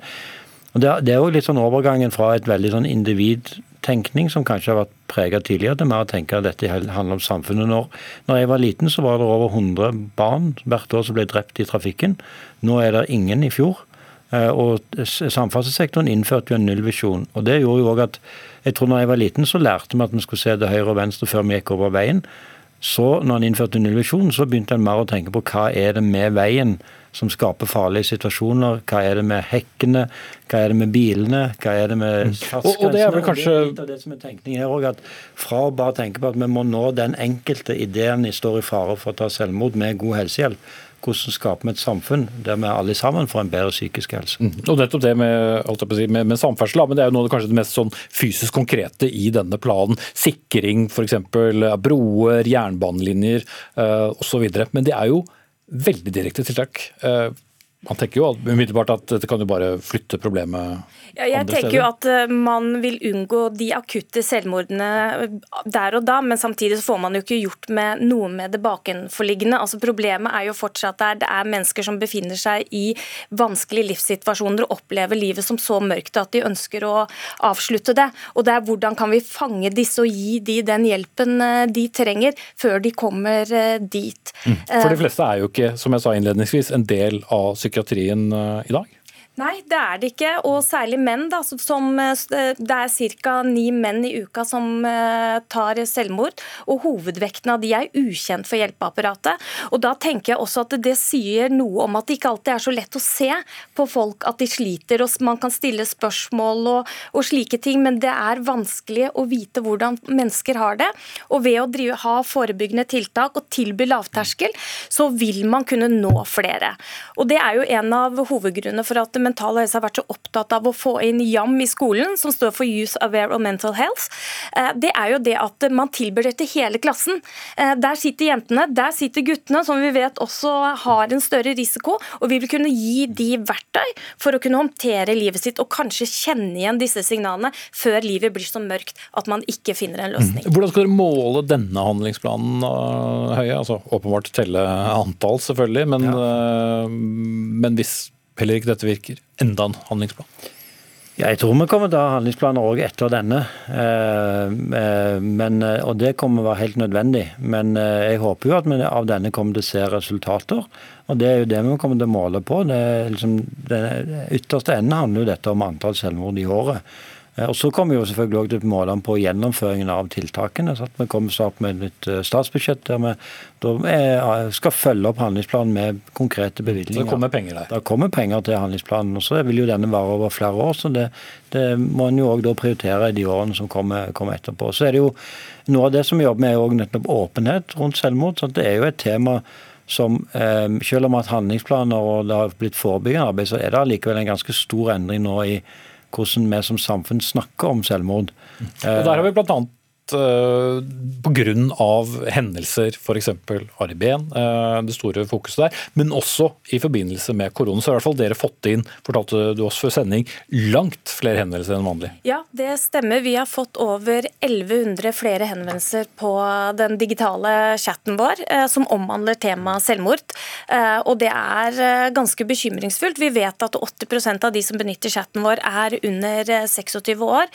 og det er òg litt sånn overgangen fra et veldig sånn individtenkning, som kanskje har vært prega tidligere, til mer å tenke at dette handler om samfunnet. Når, når jeg var liten, så var det over 100 barn hvert år som ble drept i trafikken. Nå er det ingen i fjor. Eh, og Samferdselssektoren innførte jo en nullvisjon. og Det gjorde jo også at jeg tror når jeg var liten, så lærte vi at vi skulle se til høyre og venstre før vi gikk over veien. Så når han innførte nullvisjonen, så begynte en mer å tenke på hva er det med veien som skaper farlige situasjoner. Hva er det med hekkene, hva er det med bilene, hva er det med fartsgrensene. Og, og det er vel kanskje... Det er litt av det som er tenkningen her også, at Fra å bare tenke på at vi må nå den enkelte ideen de står i fare for å ta selvmord med god helsehjelp, hvordan skaper vi et samfunn der vi alle sammen får en bedre psykisk helse. Mm. Og nettopp det med, si, med, med samferdsel, men det er jo noe av kanskje det mest sånn fysisk konkrete i denne planen. Sikring f.eks. broer, jernbanelinjer uh, osv. Men det er jo veldig direkte tiltak. Uh, Man tenker jo umiddelbart at dette kan jo bare flytte problemet ja, jeg tenker jo at uh, man vil unngå de akutte selvmordene eh, der og da, men samtidig så får man jo ikke gjort med noe med det bakenforliggende. Altså Problemet er jo fortsatt der det er mennesker som befinner seg i vanskelige livssituasjoner og opplever livet som så mørkt at de ønsker å avslutte det. Og det er hvordan kan vi fange disse og gi de den hjelpen uh, de trenger, før de kommer dit. Mm. For de fleste er jo ikke, som jeg sa innledningsvis, en del av psykiatrien i dag? Nei, det er det ikke. Og særlig menn. Da, som, eh, det er ca. ni menn i uka som uh, tar selvmord. Og hovedvekten av de er ukjent for hjelpeapparatet. Og da tenker jeg også at det sier noe om at det ikke alltid er så lett å se på folk at de sliter. og Man kan stille spørsmål og, og slike ting, men det er vanskelig å vite hvordan mennesker har det. Og ved å drive, ha forebyggende tiltak og tilby lavterskel, så vil man kunne nå flere. Og det er jo en av hovedgrunnene for at mental helse har vært så opptatt av å få inn YAM i skolen, som står for Youth Aware of Mental Health, eh, det er jo det at man tilbyr det til hele klassen. Eh, der sitter jentene, der sitter guttene, som vi vet også har en større risiko. Og vi vil kunne gi de verktøy for å kunne håndtere livet sitt og kanskje kjenne igjen disse signalene før livet blir så mørkt at man ikke finner en løsning. Mm. Hvordan skal dere måle denne handlingsplanen, Høie? Altså, åpenbart telle antall, selvfølgelig, men, ja. men hvis heller ikke dette virker. Enda en handlingsplan. Jeg tror vi kommer til å ha handlingsplaner òg etter denne. Eh, eh, men, eh, og det kommer å være helt nødvendig. Men jeg håper jo at vi av denne kommer til å se resultater. Og det er jo det vi kommer til å måle på. Det, liksom, den ytterste enden handler jo dette om antall selvmord i året. Eh, og Så kommer vi jo selvfølgelig også til målene på gjennomføringen av tiltakene. så at Vi kommer snart med et nytt eh, statsbudsjett der vi da skal følge opp handlingsplanen med konkrete bevilgninger. Det kommer penger der? Det kommer penger til handlingsplanen. og Så vil jo denne vare over flere år. så Det, det må en jo òg prioritere i de årene som kommer, kommer, etterpå. Så er det jo Noe av det som vi jobber med, er jo nettopp åpenhet rundt selvmord. så Det er jo et tema som eh, selv om at handlingsplaner og det har blitt forebyggende arbeid, så er det allikevel en ganske stor endring nå i hvordan vi som samfunn snakker om selvmord. Og Der har vi annet uh, pga. hendelser, f.eks. Ari Behn, uh, det store fokuset der, men også i forbindelse med korona. Så har i hvert fall dere fått inn, fortalte du oss før sending, langt flere henvendelser enn vanlig? Ja, det stemmer. Vi har fått over 1100 flere henvendelser på den digitale chatten vår uh, som omhandler temaet selvmord. Og det er ganske bekymringsfullt. Vi vet at 80% av de som benytter chatten vår er under 26 år.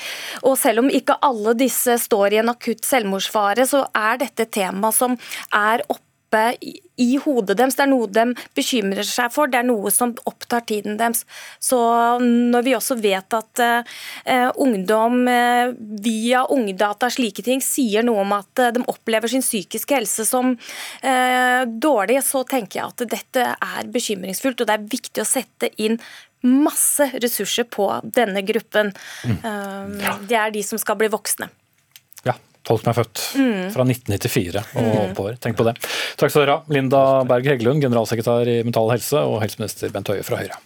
Og selv om ikke alle disse står i en akutt selvmordsfare, så er dette et tema som er oppe i hodet deres. Det er noe de bekymrer seg for, det er noe som opptar tiden deres. Så når vi også vet at uh, ungdom uh, via Ungdata slike ting sier noe om at uh, de opplever sin psykiske helse som dårlig, så tenker jeg at dette er bekymringsfullt. Og det er viktig å sette inn masse ressurser på denne gruppen. Mm. Det er de som skal bli voksne. Folk som er født mm. fra 1994 og mm. oppover. Tenk på det. Takk skal dere ha, Linda Berg Heggelund, generalsekretær i Mental Helse, og helseminister Bent Høie fra Høyre.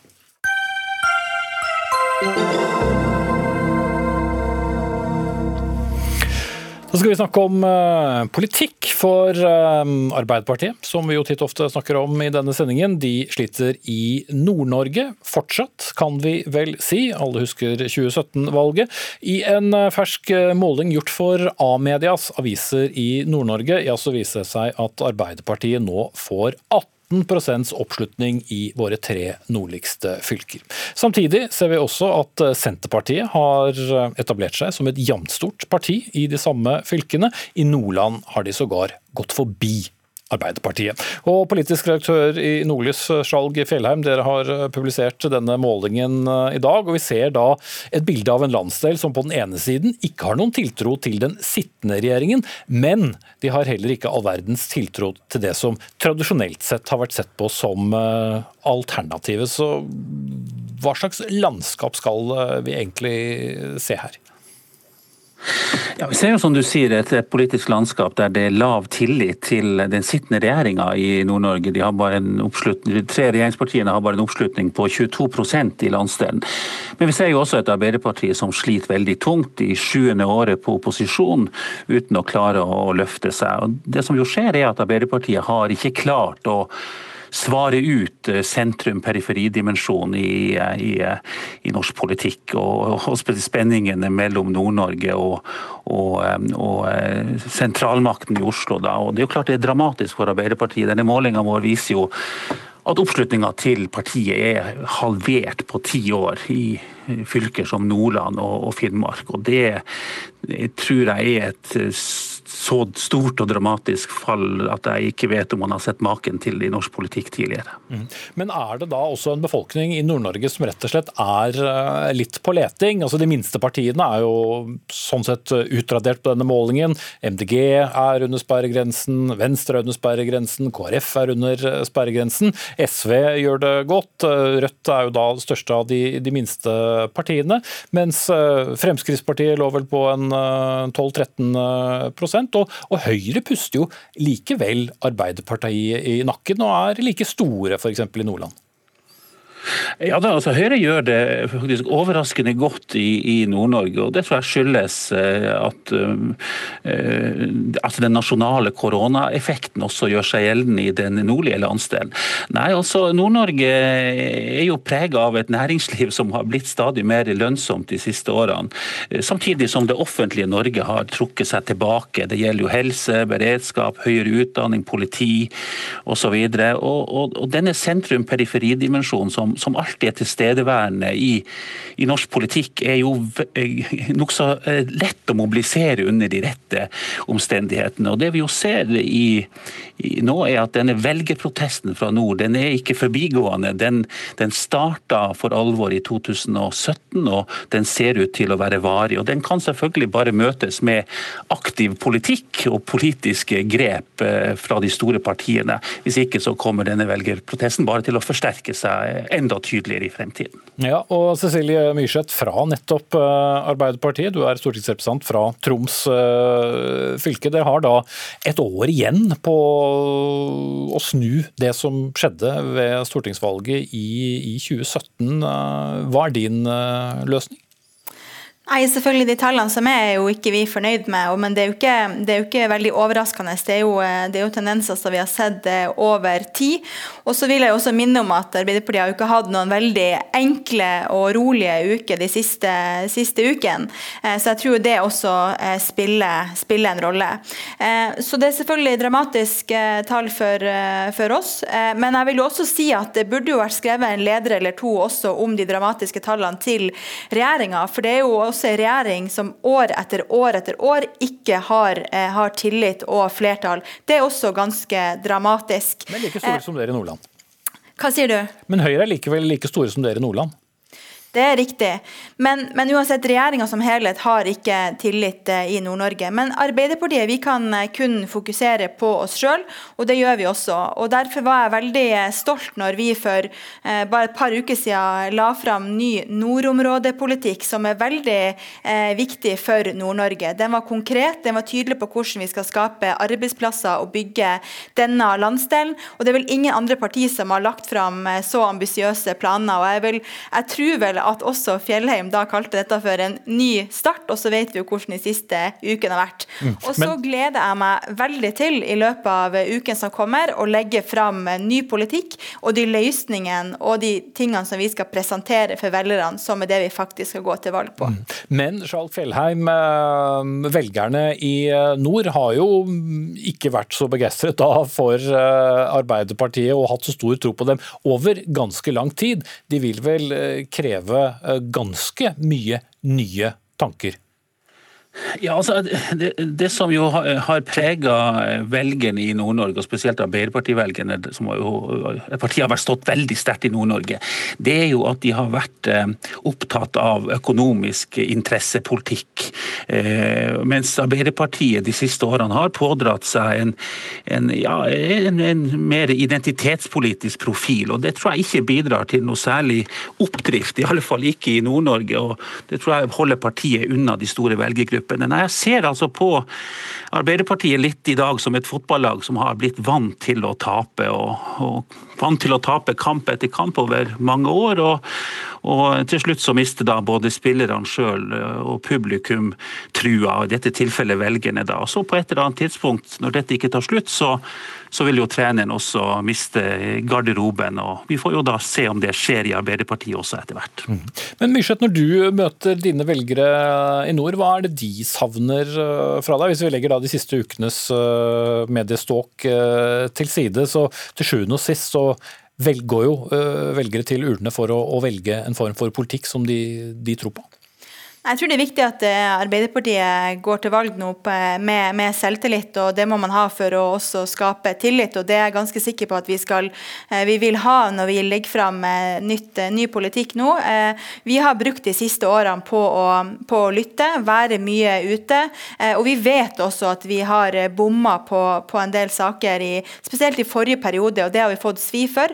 Så skal vi snakke om uh, politikk for uh, Arbeiderpartiet, som vi jo titt ofte snakker om i denne sendingen. De sliter i Nord-Norge fortsatt, kan vi vel si. Alle husker 2017-valget. I en uh, fersk måling gjort for A-medias aviser i Nord-Norge, ja, så viser det seg at Arbeiderpartiet nå får 18 18 oppslutning i våre tre nordligste fylker. Samtidig ser vi også at Senterpartiet har etablert seg som et jevnstort parti i de samme fylkene. I Nordland har de sågar gått forbi Arbeiderpartiet. Og Politisk redaktør i Nordlys, Skjalg Fjellheim, dere har eh, publisert denne målingen eh, i dag. og Vi ser da et bilde av en landsdel som på den ene siden ikke har noen tiltro til den sittende regjeringen, men de har heller ikke all verdens tiltro til det som tradisjonelt sett har vært sett på som eh, alternativet. Så hva slags landskap skal vi egentlig se her? Ja, Vi ser jo som du sier et, politisk landskap der det er lav tillit til den sittende regjeringa i Nord-Norge. De tre regjeringspartiene har bare en oppslutning på 22% i landsdelen. Men vi ser jo også et Arbeiderparti som sliter veldig tungt i sjuende året på opposisjon uten å klare å løfte seg. Og det som jo skjer er at Arbeiderpartiet har ikke klart å svare ut sentrum-periferidimensjonen i, i, i, norsk politikk, og, og spenningene mellom Nord-Norge og, og, og, sentralmakten i Oslo. Da. Og det er jo klart det er dramatisk for Arbeiderpartiet. Denne målinga vår viser jo at oppslutninga til partiet er halvert på ti år i fylker som Nordland og Finnmark. Og det tror jeg er et så stort og dramatisk fall at jeg ikke vet om man har sett maken til i norsk politikk tidligere. Mm. Men er det da også en befolkning i Nord-Norge som rett og slett er eh, litt på leting? Altså De minste partiene er jo sånn sett utradert på denne målingen. MDG er under sperregrensen, Venstre er under sperregrensen, KrF er under sperregrensen. SV gjør det godt. Rødt er jo da største av de, de minste partiene. Mens eh, Fremskrittspartiet lå vel på en 12-13 eh, og, og Høyre puster jo likevel Arbeiderpartiet i nakken og er like store f.eks. i Nordland. Ja, da, altså Høyre gjør det faktisk overraskende godt i, i Nord-Norge. og Det tror jeg skyldes at, at uh, altså den nasjonale koronaeffekten også gjør seg gjeldende i den nordlige landsdelen. Nei, altså Nord-Norge er jo prega av et næringsliv som har blitt stadig mer lønnsomt de siste årene. Samtidig som det offentlige Norge har trukket seg tilbake. Det gjelder jo helse, beredskap, høyere utdanning, politi osv. Og, og, og denne sentrum-periferidimensjonen som som, alltid er tilstedeværende i, i norsk politikk, er jo eh, nokså eh, lett å mobilisere under de rette omstendighetene. Og Det vi jo ser i, i nå, er at denne velgerprotesten fra nord den er ikke forbigående. Den, den starta for alvor i 2017, og den ser ut til å være varig. Og Den kan selvfølgelig bare møtes med aktiv politikk og politiske grep eh, fra de store partiene. Hvis ikke så kommer denne velgerprotesten bare til å forsterke seg enda tydeligere i fremtiden. Ja, og Cecilie Myrseth fra nettopp eh, Arbeiderpartiet, du er stortingsrepresentant fra Troms eh, fylke. Dere har da et år igjen på å snu det som skjedde ved stortingsvalget i, i 2017. Eh, hva er din løsning? Nei, selvfølgelig De tallene som er, er jo ikke vi fornøyd med, men det er jo ikke, er jo ikke veldig overraskende. Det er, jo, det er, jo, tendenser som vi har sett eh, over tid. Og så vil jeg også minne om at Arbeiderpartiet har jo ikke hatt noen veldig enkle og rolige uker de siste, siste ukene. Eh, så jeg tror det også eh, spiller, spiller, en rolle. Så det er selvfølgelig dramatisk tall for, for oss. Men jeg vil jo også si at det burde jo vært skrevet en leder eller to også om de dramatiske tallene til regjeringa. For det er jo også også en regjering som år etter år etter år ikke har, eh, har tillit og flertall. Det er også ganske dramatisk. Men like store eh, som dere i Nordland? Hva sier du? Men Høyre er likevel like store som dere i Nordland? Det er riktig. Men, men uansett, regjeringa som helhet har ikke tillit eh, i Nord-Norge. Men Arbeiderpartiet vi kan eh, kun fokusere på oss sjøl, og det gjør vi også. Og Derfor var jeg veldig eh, stolt når vi for eh, bare et par uker siden la fram ny nordområdepolitikk, som er veldig eh, viktig for Nord-Norge. Den var konkret, den var tydelig på hvordan vi skal skape arbeidsplasser og bygge denne landsdelen. Og det er vel ingen andre partier som har lagt fram så ambisiøse planer. og jeg, vil, jeg tror vel at også Fjellheim da kalte dette for en ny start, og så vet vi jo hvordan de siste ukene har vært. Mm. Og så gleder jeg meg veldig til i løpet av uken som kommer å legge fram ny politikk og de løsningene og de tingene som vi skal presentere for velgerne, som er det vi faktisk skal gå til valg på. Mm. Men Charles Fjellheim, eh, velgerne i eh, nord har jo ikke vært så begeistret da for eh, Arbeiderpartiet og hatt så stor tro på dem over ganske lang tid. De vil vel kreve ganske mye nye tanker. Ja, altså, det, det, som jo har, har prega velgerne i Nord-Norge, og spesielt Arbeiderparti-velgerne, som har jo, partiet har vært stått veldig sterkt i Nord-Norge, det er jo at de har vært eh, opptatt av økonomisk interessepolitikk. Eh, mens Arbeiderpartiet de siste årene har pådratt seg en, en, ja, en, en mer identitetspolitisk profil. og Det tror jeg ikke bidrar til noe særlig oppdrift, i alle fall ikke i Nord-Norge. og Det tror jeg holder partiet unna de store velgergruppene gruppene. Nei, jeg ser altså på Arbeiderpartiet litt i dag som et fotballag som har blitt vant til å tape, og, og vant til å tape kamp etter kamp over mange år. og og til slutt så mister da både spillerne sjøl og publikum trua, i dette tilfellet velgerne. da. Og så på et eller annet tidspunkt, når dette ikke tar slutt, så, så vil jo treneren også miste garderoben. og Vi får jo da se om det skjer i Arbeiderpartiet også etter hvert. Mm. Men Myrseth, når du møter dine velgere i nord, hva er det de savner eh, fra deg? Hvis vi legger da de siste ukenes eh, medieståk eh, til side, så til sjuende og sist så velger jo velgere til urnene for å, å, velge en form for politikk som de, de tror på. Jeg tror det er viktig at eh, Arbeiderpartiet går til valg nå med, med, selvtillit, og det må man ha for å også skape tillit. og Det er jeg ganske sikker på at vi, skal, eh, vi vil ha når vi legger fram eh, nytt, ny politikk nå. Vi har brukt de siste årene på å, på å lytte, være mye ute. Og vi vet også at vi har bomma på, på, en del saker, i, spesielt i forrige periode, og det har vi fått svi for.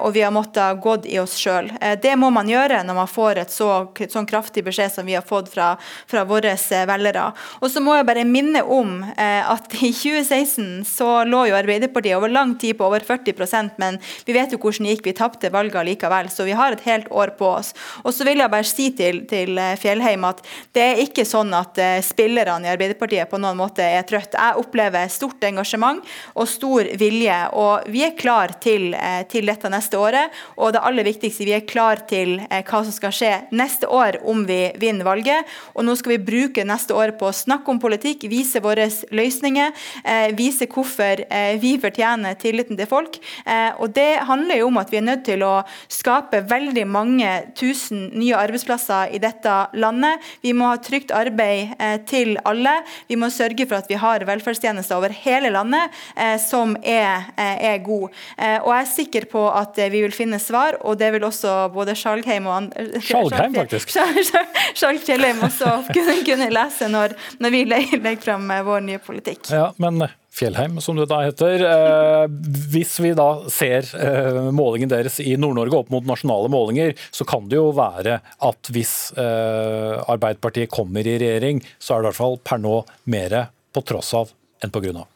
Og vi har måttet gått i oss sjøl. Det må man gjøre når man får et så, sånn kraftig beskjed som vi har har fått fra, fra våre eh, velgere. Og så må jeg bare minne om eh, at i [LAUGHS] 2016 så lå jo Arbeiderpartiet over lang tid på over 40% men vi vet jo hvordan det gikk. Vi tapte valget likevel, så vi har et helt år på oss. Og så vil jeg bare si til, til eh, Fjellheim at det er ikke sånn at spillerne i Arbeiderpartiet på noen måte er trøtt. Jeg opplever stort engasjement og stor vilje, og vi er klar til, til dette neste året. Og det aller viktigste, vi er klar til hva som skal skje neste år om vi vinner valget. Og nå skal vi bruke neste år på å snakke om politikk, vise våre løsninger, eh, vise hvorfor eh, vi fortjener tilliten til folk. Eh, og det handler jo om at vi er nødt til å skape veldig mange tusen nye arbeidsplasser i dette landet. Vi må ha trygt arbeid til alle. Vi må sørge for at vi har velferdstjenester over hele landet som er, er gode. Og jeg er sikker på at vi vil finne svar, og det vil også både Skjalgheim og andre Skjalgheim, [LAUGHS] faktisk. Kjellheim også kunne, kunne lese når, når vi legger, fram eh, vår nye politikk. Ja, men eh, Fjellheim, som det da heter. Eh, hvis vi da ser målingen deres i Nord-Norge opp mot nasjonale målinger, så kan det jo være at hvis Arbeiderpartiet kommer i regjering, så er det i hvert fall per nå mer på tross av enn på grunn av.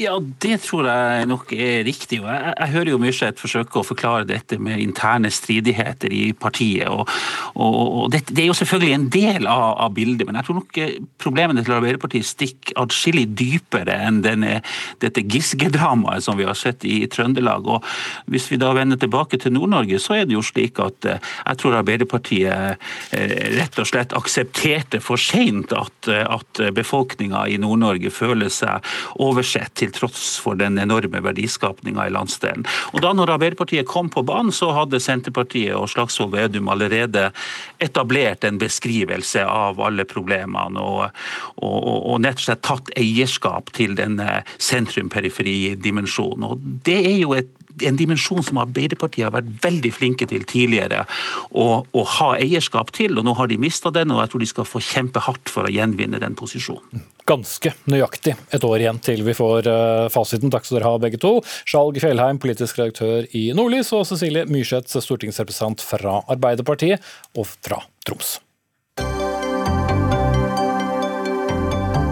Ja, det tror jeg nok er riktig. Jeg, jeg hører jo Myrseth forsøke å forklare dette med interne stridigheter i partiet. og, og, og det, det, er jo selvfølgelig en del av, av, bildet, men jeg tror nok eh, problemene til Arbeiderpartiet stikker adskillig dypere enn denne, dette Giske-dramaet som vi har sett i Trøndelag. og Hvis vi da vender tilbake til Nord-Norge, så er det jo slik at eh, jeg tror Arbeiderpartiet eh, rett og slett aksepterte for seint at, at befolkninga i Nord-Norge føler seg over oversett, til tross for den enorme verdiskapninga i landsdelen. Og da når Arbeiderpartiet kom på banen, så hadde Senterpartiet og Slagsvold Vedum allerede etablert en beskrivelse av alle problemene, og, og, og nett og slett tatt eierskap til denne sentrum-periferi-dimensjonen. Og Det er jo et en dimensjon som Arbeiderpartiet har vært veldig flinke til tidligere å, å ha eierskap til. og Nå har de mista den, og jeg tror de skal få kjempe hardt for å gjenvinne den posisjonen. Ganske nøyaktig et år igjen til vi får uh, fasiten. Takk skal dere ha begge to. Skjalg Fjellheim, politisk redaktør i Nordlys, og Cecilie Myrseth, stortingsrepresentant fra Arbeiderpartiet og fra Troms.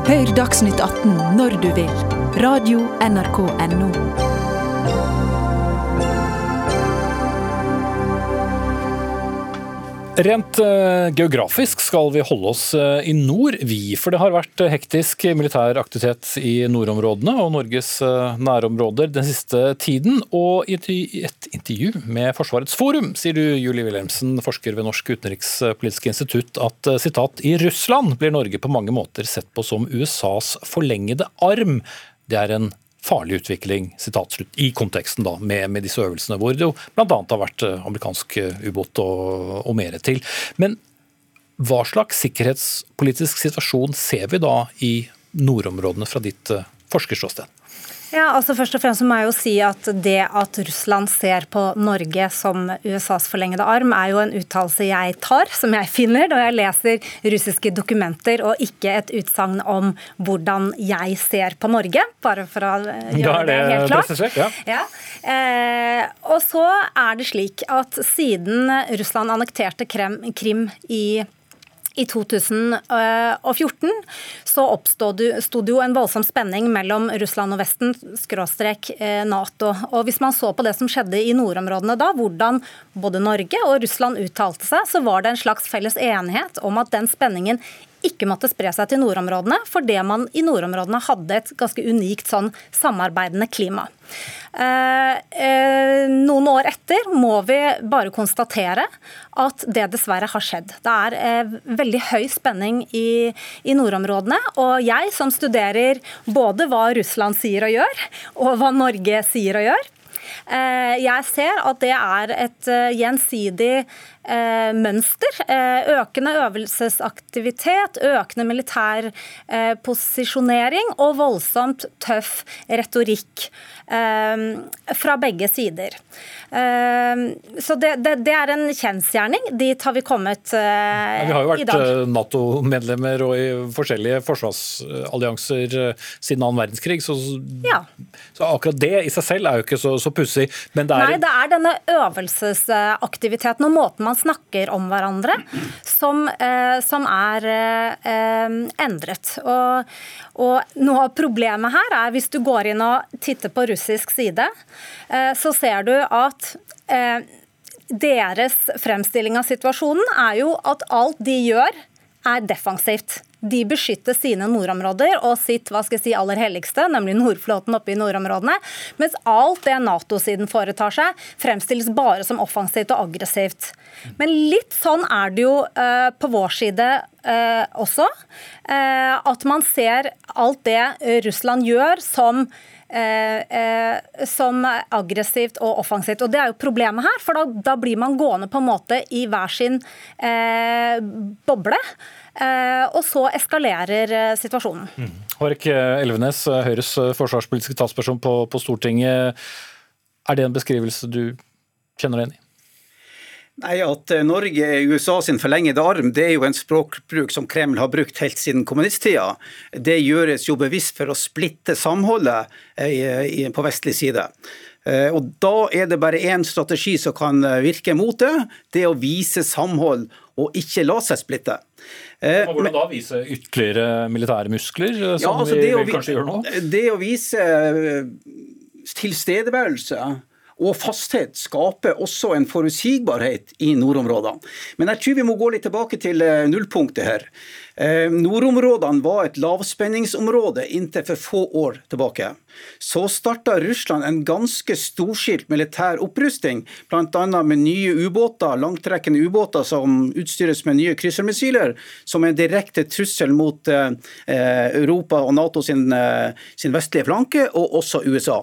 Hør Dagsnytt 18 når du vil. Radio NRK Radio.nrk.no. Rent uh, geografisk skal vi holde oss uh, i nord, vi. For det har vært uh, hektisk militær aktivitet i nordområdene og Norges nærområder den siste tiden. Og i et intervju med Forsvarets forum sier du, Julie Wilhelmsen, forsker ved Norsk utenrikspolitisk institutt, at sitat, i Russland blir Norge på mange måter sett på som USAs forlengede arm. Det er en farlig utvikling slutt, i konteksten da, med, med, disse øvelsene, hvor det jo bl.a. har vært eh, amerikansk eh, ubåt og, og mer til. Men hva slags sikkerhetspolitisk situasjon ser vi da i nordområdene fra ditt eh, forskerståsted? Ja, altså først og fremst må jeg jo si at Det at Russland ser på Norge som USAs forlengede arm, er jo en uttalelse jeg tar, som jeg finner når jeg leser russiske dokumenter, og ikke et utsagn om hvordan jeg ser på Norge, bare for å gjøre det, det, helt klart. Ja. Ja. Eh, og så er det slik at siden Russland annekterte Krim i i 2014 så oppstod det jo en voldsom spenning mellom Russland og Vesten, skråstrek eh, Nato. Og Hvis man så på det som skjedde i nordområdene da, hvordan både Norge og Russland uttalte seg, så var det en slags felles enighet om at den spenningen ikke måtte spre seg til nordområdene, fordi man i nordområdene hadde et ganske unikt sånn samarbeidende klima. Eh, eh, noen år etter må vi bare konstatere at det dessverre har skjedd. Det er eh, veldig høy spenning i, i, nordområdene. Og jeg som studerer både hva Russland sier og gjør, og hva Norge sier og gjør, jeg ser at det er et gjensidig mønster. Økende øvelsesaktivitet, økende militær posisjonering og voldsomt tøff retorikk fra begge sider. Så det, det, det er en kjensgjerning. Dit har vi kommet i dag. Vi har jo vært Nato-medlemmer og i forskjellige forsvarsallianser siden annen verdenskrig, så, ja. så, akkurat det i seg selv er jo ikke så, så pussig. Men det er... Nei, det er denne øvelsesaktiviteten og måten man snakker om hverandre som, eh, som er eh, endret. Og, og, noe av problemet her er hvis du går inn og titter på russisk side, eh, så ser du at deres fremstilling av situasjonen er jo at alt de gjør, er defensivt. De beskytter sine nordområder og sitt hva skal jeg si, aller helligste, nemlig Nordflåten oppe i nordområdene. Mens alt det Nato-siden foretar seg, fremstilles bare som offensivt og aggressivt. Men litt sånn er det jo uh, på vår side uh, også. Uh, at man ser alt det Russland gjør som som aggressivt og offensivt. Og Det er jo problemet her, for da, da blir man gående på en måte i hver sin boble. Eh, og så eskalerer eh, situasjonen. Mm. Hårek Elvenes, eh, Høyres forsvarspolitiske talsperson på, på Stortinget. Er det en beskrivelse du kjenner deg igjen i? Nei, At Norge er USA sin forlengede arm, det er jo en språkbruk som Kreml har brukt helt siden kommunisttida. Det gjøres jo bevisst for å splitte samholdet på vestlig side. Og Da er det bare én strategi som kan virke mot det. Det er å vise samhold og ikke la seg splitte. Eh, Man da vise ytterligere militære muskler, eh, som ja, altså vi, vi kanskje gjør nå? Det å vise eh, tilstedeværelse og fasthet skaper også en forutsigbarhet i nordområdene. Men jeg tror vi må gå litt tilbake til nullpunktet her. Eh, nordområdene var et lavspenningsområde inntil for få år tilbake. Så starta Russland en ganske storskilt militær opprusting, bl.a. med nye ubåter, langtrekkende ubåter som utstyres med nye kryssermissiler, som er en direkte trussel mot eh, Europa og Nato sin, eh, sin, vestlige flanke, og også USA.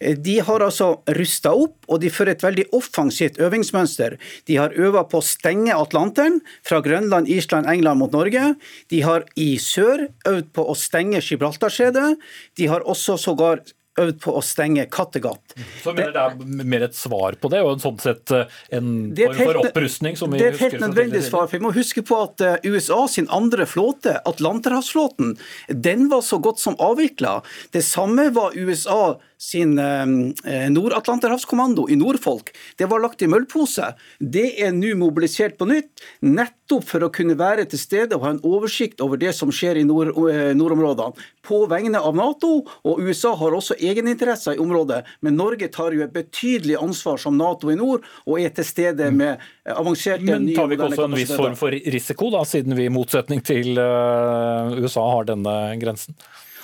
De har altså rusta opp, og de fører et veldig offensivt øvingsmønster. De har øva på å stenge Atlanteren fra Grønland, Island, England mot Norge. De har i sør øvd på å stenge Gibraltarskjedet. De har også sågar øvd på å stenge Kattegat. Så mener det er mer et svar på det, og en sånn sett eh, en form for opprustning? det er et helt nødvendig svar. for Vi må huske på at eh, USA sin andre flåte, Atlanterhavsflåten, den var så godt som avvikla. Det samme var USA sin eh, Nord-Atlanterhavskommando i Nordfolk. Det var lagt i møllpose. Det er nå mobilisert på nytt, nettopp for å kunne være til stede og ha en oversikt over det som skjer i nord, eh, nordområdene. På vegne av Nato, og USA har også egeninteresser i området. Men Norge tar jo et betydelig ansvar som Nato i nord, og er til stede med avanserte Men tar vi ikke også en viss form for risiko, da, siden vi i motsetning til USA har denne grensen?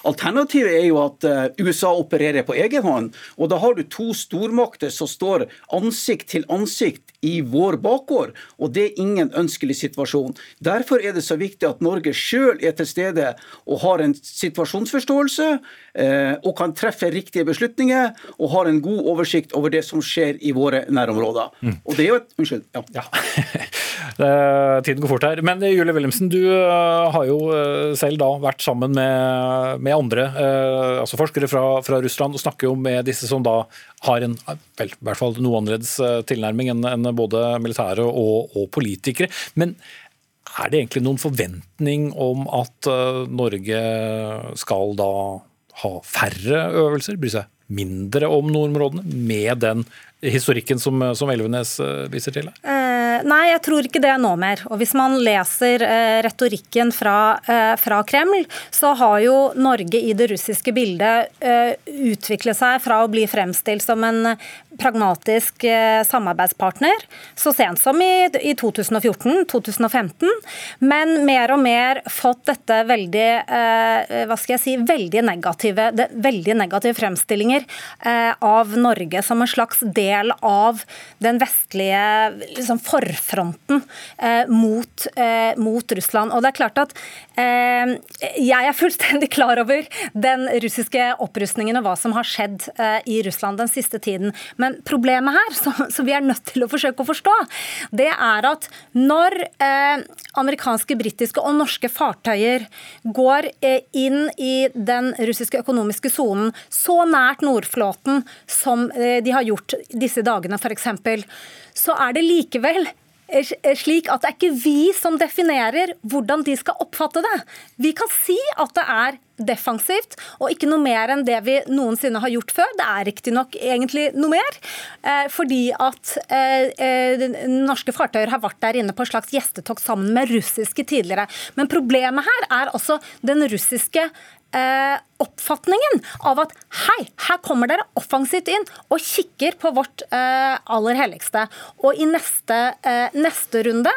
Alternativet er jo at eh, USA opererer på egen hånd. Og da har du to stormakter som står ansikt til ansikt i vår bakgård, og det er ingen ønskelig situasjon. Derfor er det så viktig at Norge sjøl er til stede og har en situasjonsforståelse eh, og kan treffe riktige beslutninger og har en god oversikt over det som skjer i våre nærområder. Mm. Og det er jo et Unnskyld. Ja. ja. [LAUGHS] Tiden går fort her. Men eh, Julie Wilhelmsen, du eh, har jo selv da vært sammen med, med andre, altså forskere fra, fra Russland, og snakker jo med disse som da har en vel, i hvert fall noe annerledes tilnærming enn en både militære og, og, politikere. Men er det egentlig noen forventning om at uh, Norge skal da ha færre øvelser, bry seg mindre om nordområdene, med den historikken som, som Elvenes uh, viser til? Eh, nei, jeg tror ikke det nå mer. Og Hvis man leser eh, retorikken fra, eh, fra, Kreml, så har jo Norge i det russiske bildet eh, utviklet seg fra å bli fremstilt som en pragmatisk eh, samarbeidspartner så sent som i, i 2014-2015, men mer og mer fått dette veldig eh, hva skal jeg si, veldig negative, det, veldig negative fremstillinger eh, av Norge som en slags del av den vestlige liksom, forfronten eh, mot, eh, mot, Russland. Og det er klart at eh, jeg er fullstendig [LAUGHS] klar over den russiske opprustningen og hva som har skjedd i Russland den siste tiden. Men problemet her, [LAUGHS] som, som, vi er nødt til å forsøke å forstå, det er at når eh, amerikanske, britiske og norske fartøyer går eh, inn i den russiske økonomiske sonen så nært Nordflåten som eh, de har gjort disse dagene f.eks., så er det likevel slik at det er ikke vi som definerer hvordan de skal oppfatte det. Vi kan si at det er defensivt, og ikke noe mer enn det vi noensinne har gjort før. Det er riktignok egentlig noe mer, eh, fordi at eh, eh, norske fartøyer har vært der inne på et slags gjestetokt sammen med russiske tidligere. Men problemet her er altså den russiske oppfatningen av at hei, her kommer dere offensivt inn og kikker på vårt aller helligste. Og i neste, neste runde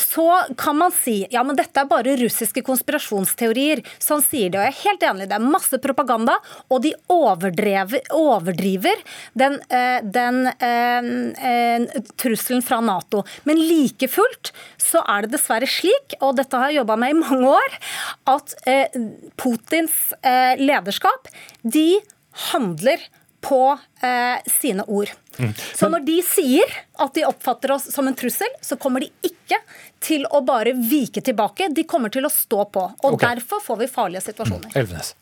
så kan man si ja, men dette er bare russiske konspirasjonsteorier. Sånn sier de, og jeg er helt enig. Det er masse propaganda, og de overdriver den, eh, den eh, eh, trusselen fra Nato. Men like fullt så er det dessverre slik, og dette har jeg jobba med i mange år, at Putins lederskap de handler på sine ord. Mm. Så når de sier at de oppfatter oss som en trussel, så kommer de ikke til å bare vike tilbake. De kommer til å stå på. Og okay. derfor får vi farlige situasjoner. Mm.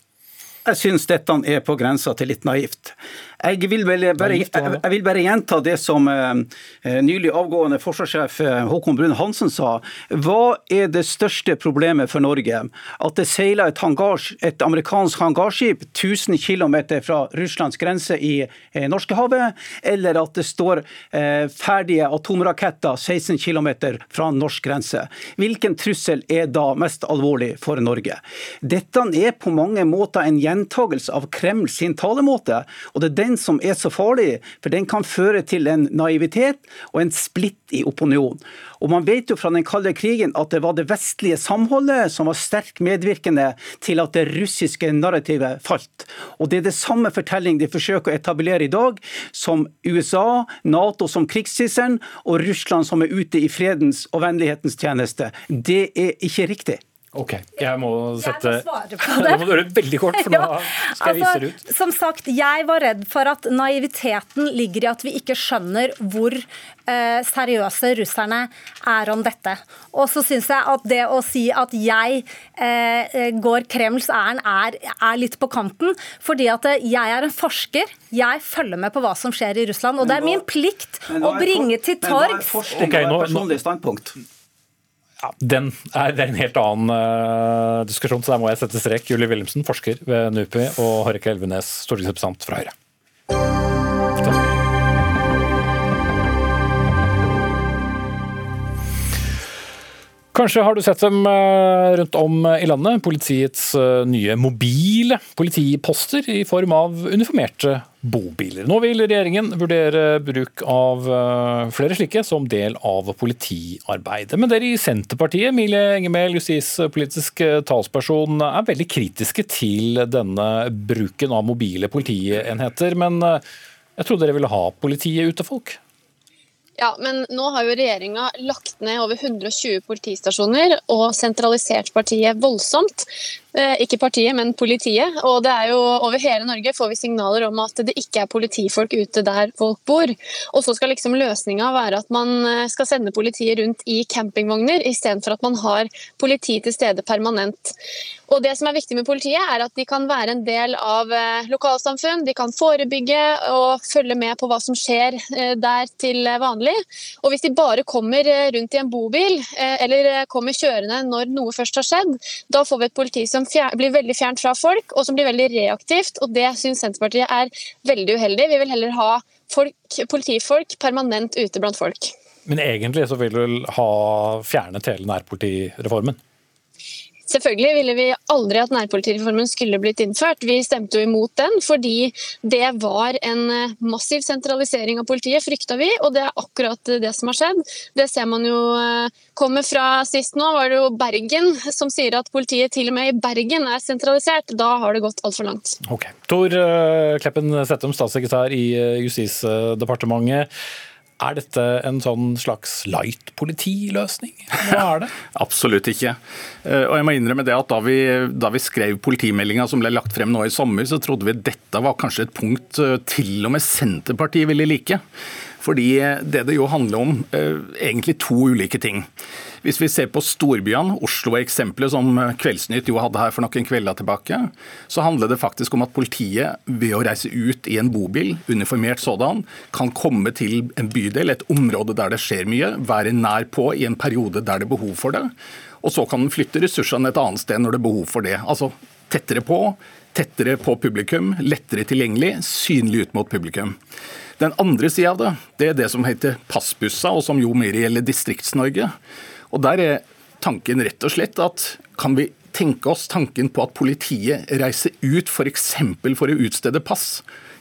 Jeg syns dette er på grensa til litt naivt. Jeg vil, bare, jeg vil bare gjenta det som eh, eh, nylig avgående forsvarssjef eh, Håkon Brun Hansen sa. Hva er det største problemet for Norge? At det seiler et, hangars, et amerikansk hangarskip 1000 km fra Russlands grense i Norskehavet, eller at det står ferdige atomraketter 16 km fra norsk grense? Hvilken trussel er da mest alvorlig for Norge? Dette er på mange måter en gjentagelse av Kreml sin talemåte. og det er den som er så farlig, for den kan føre til en naivitet og en splitt i opinion. Og Man vet jo fra den kalde krigen at det var det vestlige samholdet som var sterkt medvirkende til at det russiske narrativet falt. Og Det er det samme fortelling de forsøker å etablere i dag, som USA, Nato som krigstrisselen og Russland som er ute i fredens og vennlighetens tjeneste. Det er ikke riktig. Ok, jeg må sette jeg må svare på [LAUGHS] det. må gjøre det veldig kort, for [LAUGHS] nå skal jeg vise det ut. Altså, som sagt, jeg var redd for at naiviteten ligger i at vi ikke skjønner hvor eh, seriøse russerne er om dette. Og så syns jeg at det å si at jeg eh, går Kremls ærend, er, er, litt på kanten. Fordi at eh, jeg er en forsker. Jeg følger med på hva som skjer i Russland. Og det er min plikt å bringe til torgs okay, nå, personlig standpunkt? Ja, den er, Det er en helt annen uh, diskusjon, så der må jeg sette strek. Julie Wilhelmsen, forsker ved NUPI, og Hårek Elvenes, stortingsrepresentant fra Høyre. Kanskje har du sett dem eh, rundt om i landet. Politiets eh, nye mobile politiposter i form av uniformerte bobiler. Nå vil regjeringen vurdere bruk av eh, flere slike som del av politiarbeidet. Men dere i Senterpartiet, Emilie Engemel, justispolitisk talsperson, er veldig kritiske til denne bruken av mobile politienheter. Men jeg trodde dere ville ha politiet ute, folk? Ja, men nå har jo regjeringa lagt ned over 120 politistasjoner og sentralisert partiet voldsomt. Eh, ikke partiet, men politiet. Og det er jo over hele Norge får vi signaler om at det ikke er politifolk ute der folk bor. Og så skal liksom løsninga være at man eh, skal sende politiet rundt i campingvogner, istedenfor at man har politi til stede permanent. Og det som er viktig med politiet, er at de kan være en del av eh, lokalsamfunn. De kan forebygge og følge med på hva som skjer der til vanlig. Og hvis de bare kommer rundt i en bobil, eller kommer kjørende når noe først har skjedd, da får vi et politi som som blir veldig fjernt fra folk, og som blir veldig reaktivt. og Det syns Senterpartiet er veldig uheldig. Vi vil heller ha folk, politifolk permanent ute blant folk. Men egentlig så vil du ha fjernet hele nærpolitireformen? Selvfølgelig ville vi aldri at nærpolitireformen skulle blitt innført. Vi stemte jo imot den fordi det var en eh, massiv sentralisering av politiet, frykta vi, og det er akkurat det som har skjedd. Det ser man jo eh, kommer fra sist nå, var det jo Bergen som sier at politiet til og med i Bergen er sentralisert. Da har det gått altfor langt. Ok. Tor eh, Kleppen Settum, statssekretær i Justisdepartementet. Er dette en sånn slags light politiløsning? Hva er det? [LAUGHS] Absolutt ikke. Eh, og jeg må innrømme det at Da vi, da vi skrev politimeldinga som ble lagt frem nå i sommer, så trodde vi dette var kanskje et punkt eh, til og med Senterpartiet ville like. Fordi det det jo handler om, eh, egentlig to ulike ting. Hvis vi ser på storbyene, Oslo er eksempelet som Kveldsnytt jo hadde her for noen kvelder tilbake, så handler det faktisk om at politiet ved å reise ut i en bobil, uniformert sådan, kan komme til en bydel, et område der det skjer mye, være nær på i en periode der det er behov for det. Og så kan den flytte ressursene et annet sted når det er behov for det. Altså tettere på, tettere på publikum, lettere tilgjengelig, synlig ut mot publikum. Den andre sida av det, det er det som heter passbusser, og som jo mer gjelder Distrikts-Norge. Og Der er tanken rett og slett at kan vi tenke oss tanken på at politiet reiser ut f.eks. For, for å utstede pass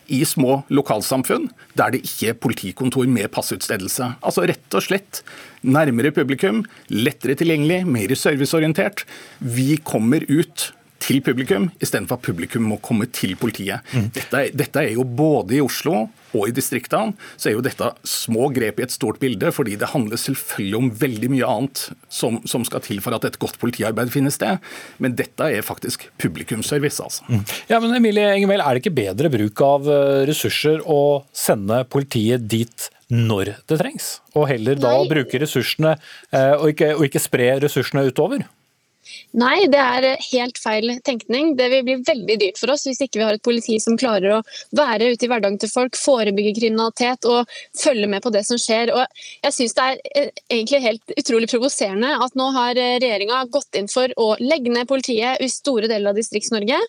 i små lokalsamfunn der det ikke er politikontor med passutstedelse. Altså rett og slett nærmere publikum, lettere tilgjengelig, mer serviceorientert. Vi kommer ut til publikum, istedenfor at publikum må komme til politiet. Mm. Dette, dette, er jo både i Oslo og i distriktene så er jo dette små grep i et stort bilde, fordi det handler selvfølgelig om veldig mye annet som, som skal til for at et godt politiarbeid finner sted. Men dette er faktisk publikumsservice, altså. Mm. Ja, men Emilie Engemel, er det ikke bedre bruk av eh, ressurser å sende politiet dit når det trengs, og heller da Nei. bruke ressursene eh, og ikke, og ikke spre ressursene utover? Nei, det er helt feil tenkning. Det vil bli veldig dyrt for oss hvis ikke vi har et politi som klarer å være ute i hverdagen til folk, forebygge kriminalitet og følge med på det som skjer. Og jeg synes Det er eh, egentlig helt utrolig provoserende at nå har eh, regjeringa gått inn for å legge ned politiet i store deler av Distrikts-Norge,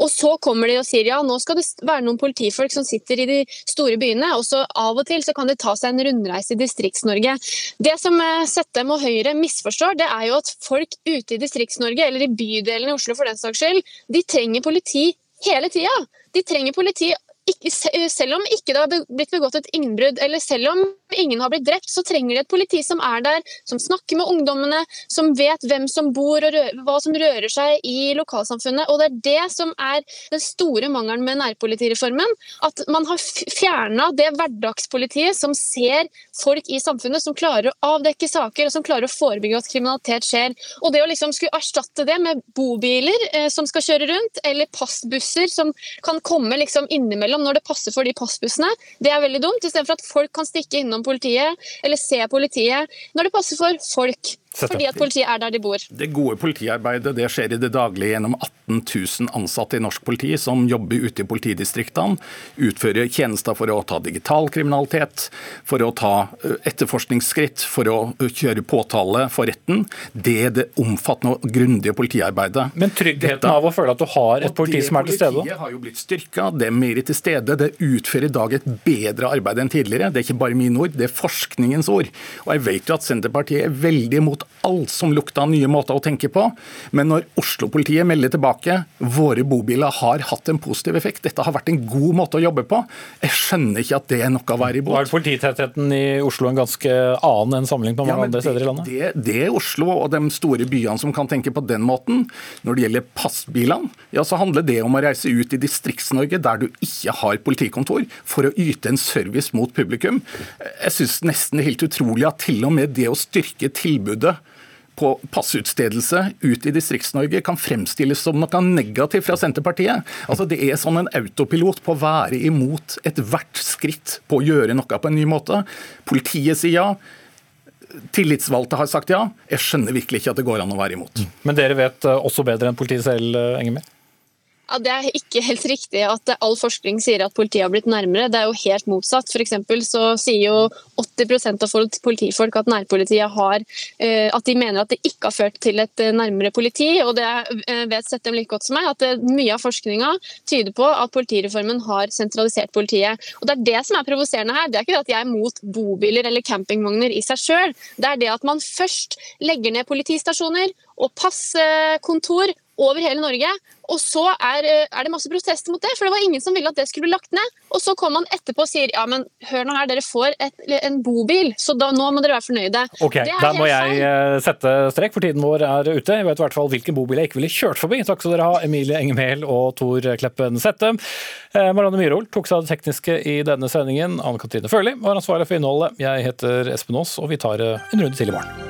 og så kommer de og sier ja, nå skal det være noen politifolk som sitter i de store byene, og så av og til så kan de ta seg en rundreise i Distrikts-Norge. Det som Settem og Høyre misforstår, det er jo at folk ute i Distrikts-Norge Distrikts-Norge, eller i bydelene i Oslo for den saks skyld, de trenger politi hele tida. De trenger politi ikke, selv om ikke det har blitt begått et innbrudd, eller selv om ingen har blitt drept, så trenger de et politi som er der, som snakker med ungdommene, som vet hvem som bor og rører, hva som rører seg i lokalsamfunnet. Og Det er det som er den store mangelen med nærpolitireformen. At man har fjerna det hverdagspolitiet som ser folk i samfunnet, som klarer å avdekke saker og som klarer å forebygge at kriminalitet skjer. Og Det å liksom skulle erstatte det med bobiler eh, som skal kjøre rundt, eller passbusser som kan komme liksom innimellom når det passer for de passbussene, det er veldig dumt. Istedenfor at folk kan stikke innom politiet eller se politiet når det passer for folk. Fordi at politiet er der de bor. Det gode politiarbeidet det skjer i det daglige gjennom 18 000 ansatte i norsk politi som jobber ute i politidistriktene, utfører tjenester for å ta digital kriminalitet, for å ta etterforskningsskritt, for å kjøre påtale for retten. Det er det omfattende og grundige politiarbeidet. Men tryggheten Dette, av å føle at du har et politi som er til stede? Politiet har jo blitt styrka, det er mer til stede. Det utfører i dag et bedre arbeid enn tidligere. Det er ikke bare mine ord, det er forskningens ord. Og jeg vet jo at Senterpartiet er veldig imot mot alt som lukta nye måter å tenke på. Men når Oslo-politiet melder tilbake våre bobiler har hatt en positiv effekt, dette har vært en god måte å jobbe på, jeg skjønner ikke at det er noe å være imot. Er polititettheten i Oslo en ganske annen enn sammenlignet med mange ja, andre steder i landet? Det, det, er Oslo og de store byene som kan tenke på den måten. Når det gjelder passbilene, ja, så handler det om å reise ut i Distrikts-Norge der du ikke har politikontor, for å yte en service mot publikum. Jeg syns nesten helt utrolig at til og med det å styrke tilbudet på passutstedelse ut i Distrikts-Norge kan fremstilles som noe negativt fra Senterpartiet. Altså Det er sånn en autopilot på å være imot ethvert skritt på å gjøre noe på en ny måte. Politiet sier ja. Tillitsvalgte har sagt ja. Jeg skjønner virkelig ikke at det går an å være imot. Men dere vet eh, også bedre enn politiet selv, Enger Ja, Det er ikke helt riktig at all forskning sier at politiet har blitt nærmere. Det er jo helt motsatt. For så sier jo 80% av politifolk at nærpolitiet har eh, At de mener at det ikke har ført til et eh, nærmere politi. Og det vet vet Settem like godt som meg, at mye av forskninga tyder på at politireformen har sentralisert politiet. Og Det er det som er provoserende her. Det er ikke at jeg er mot bobiler eller campingvogner i seg sjøl. Det er det at man først legger ned politistasjoner og passkontor over hele Norge. Og så er, eh, er, det masse protester mot det, for det var ingen som ville at det skulle bli lagt ned. Og så kommer man etterpå og sier ja, men hør nå her, dere får et, en bobil, så da, nå må dere være fornøyde. Ok, Da må jeg feil. Eh, sette strek, for tiden vår er ute. Jeg vet i hvert fall hvilken bobil jeg ikke ville kjørt forbi. Takk skal dere ha, Emilie Engemel og Tor Kleppen Sette. Eh, Marianne Myhrol tok seg av det tekniske i denne sendingen. Anne Katrine Førli var ansvarlig for innholdet. Jeg heter Espen Aas, og vi tar en runde til i morgen.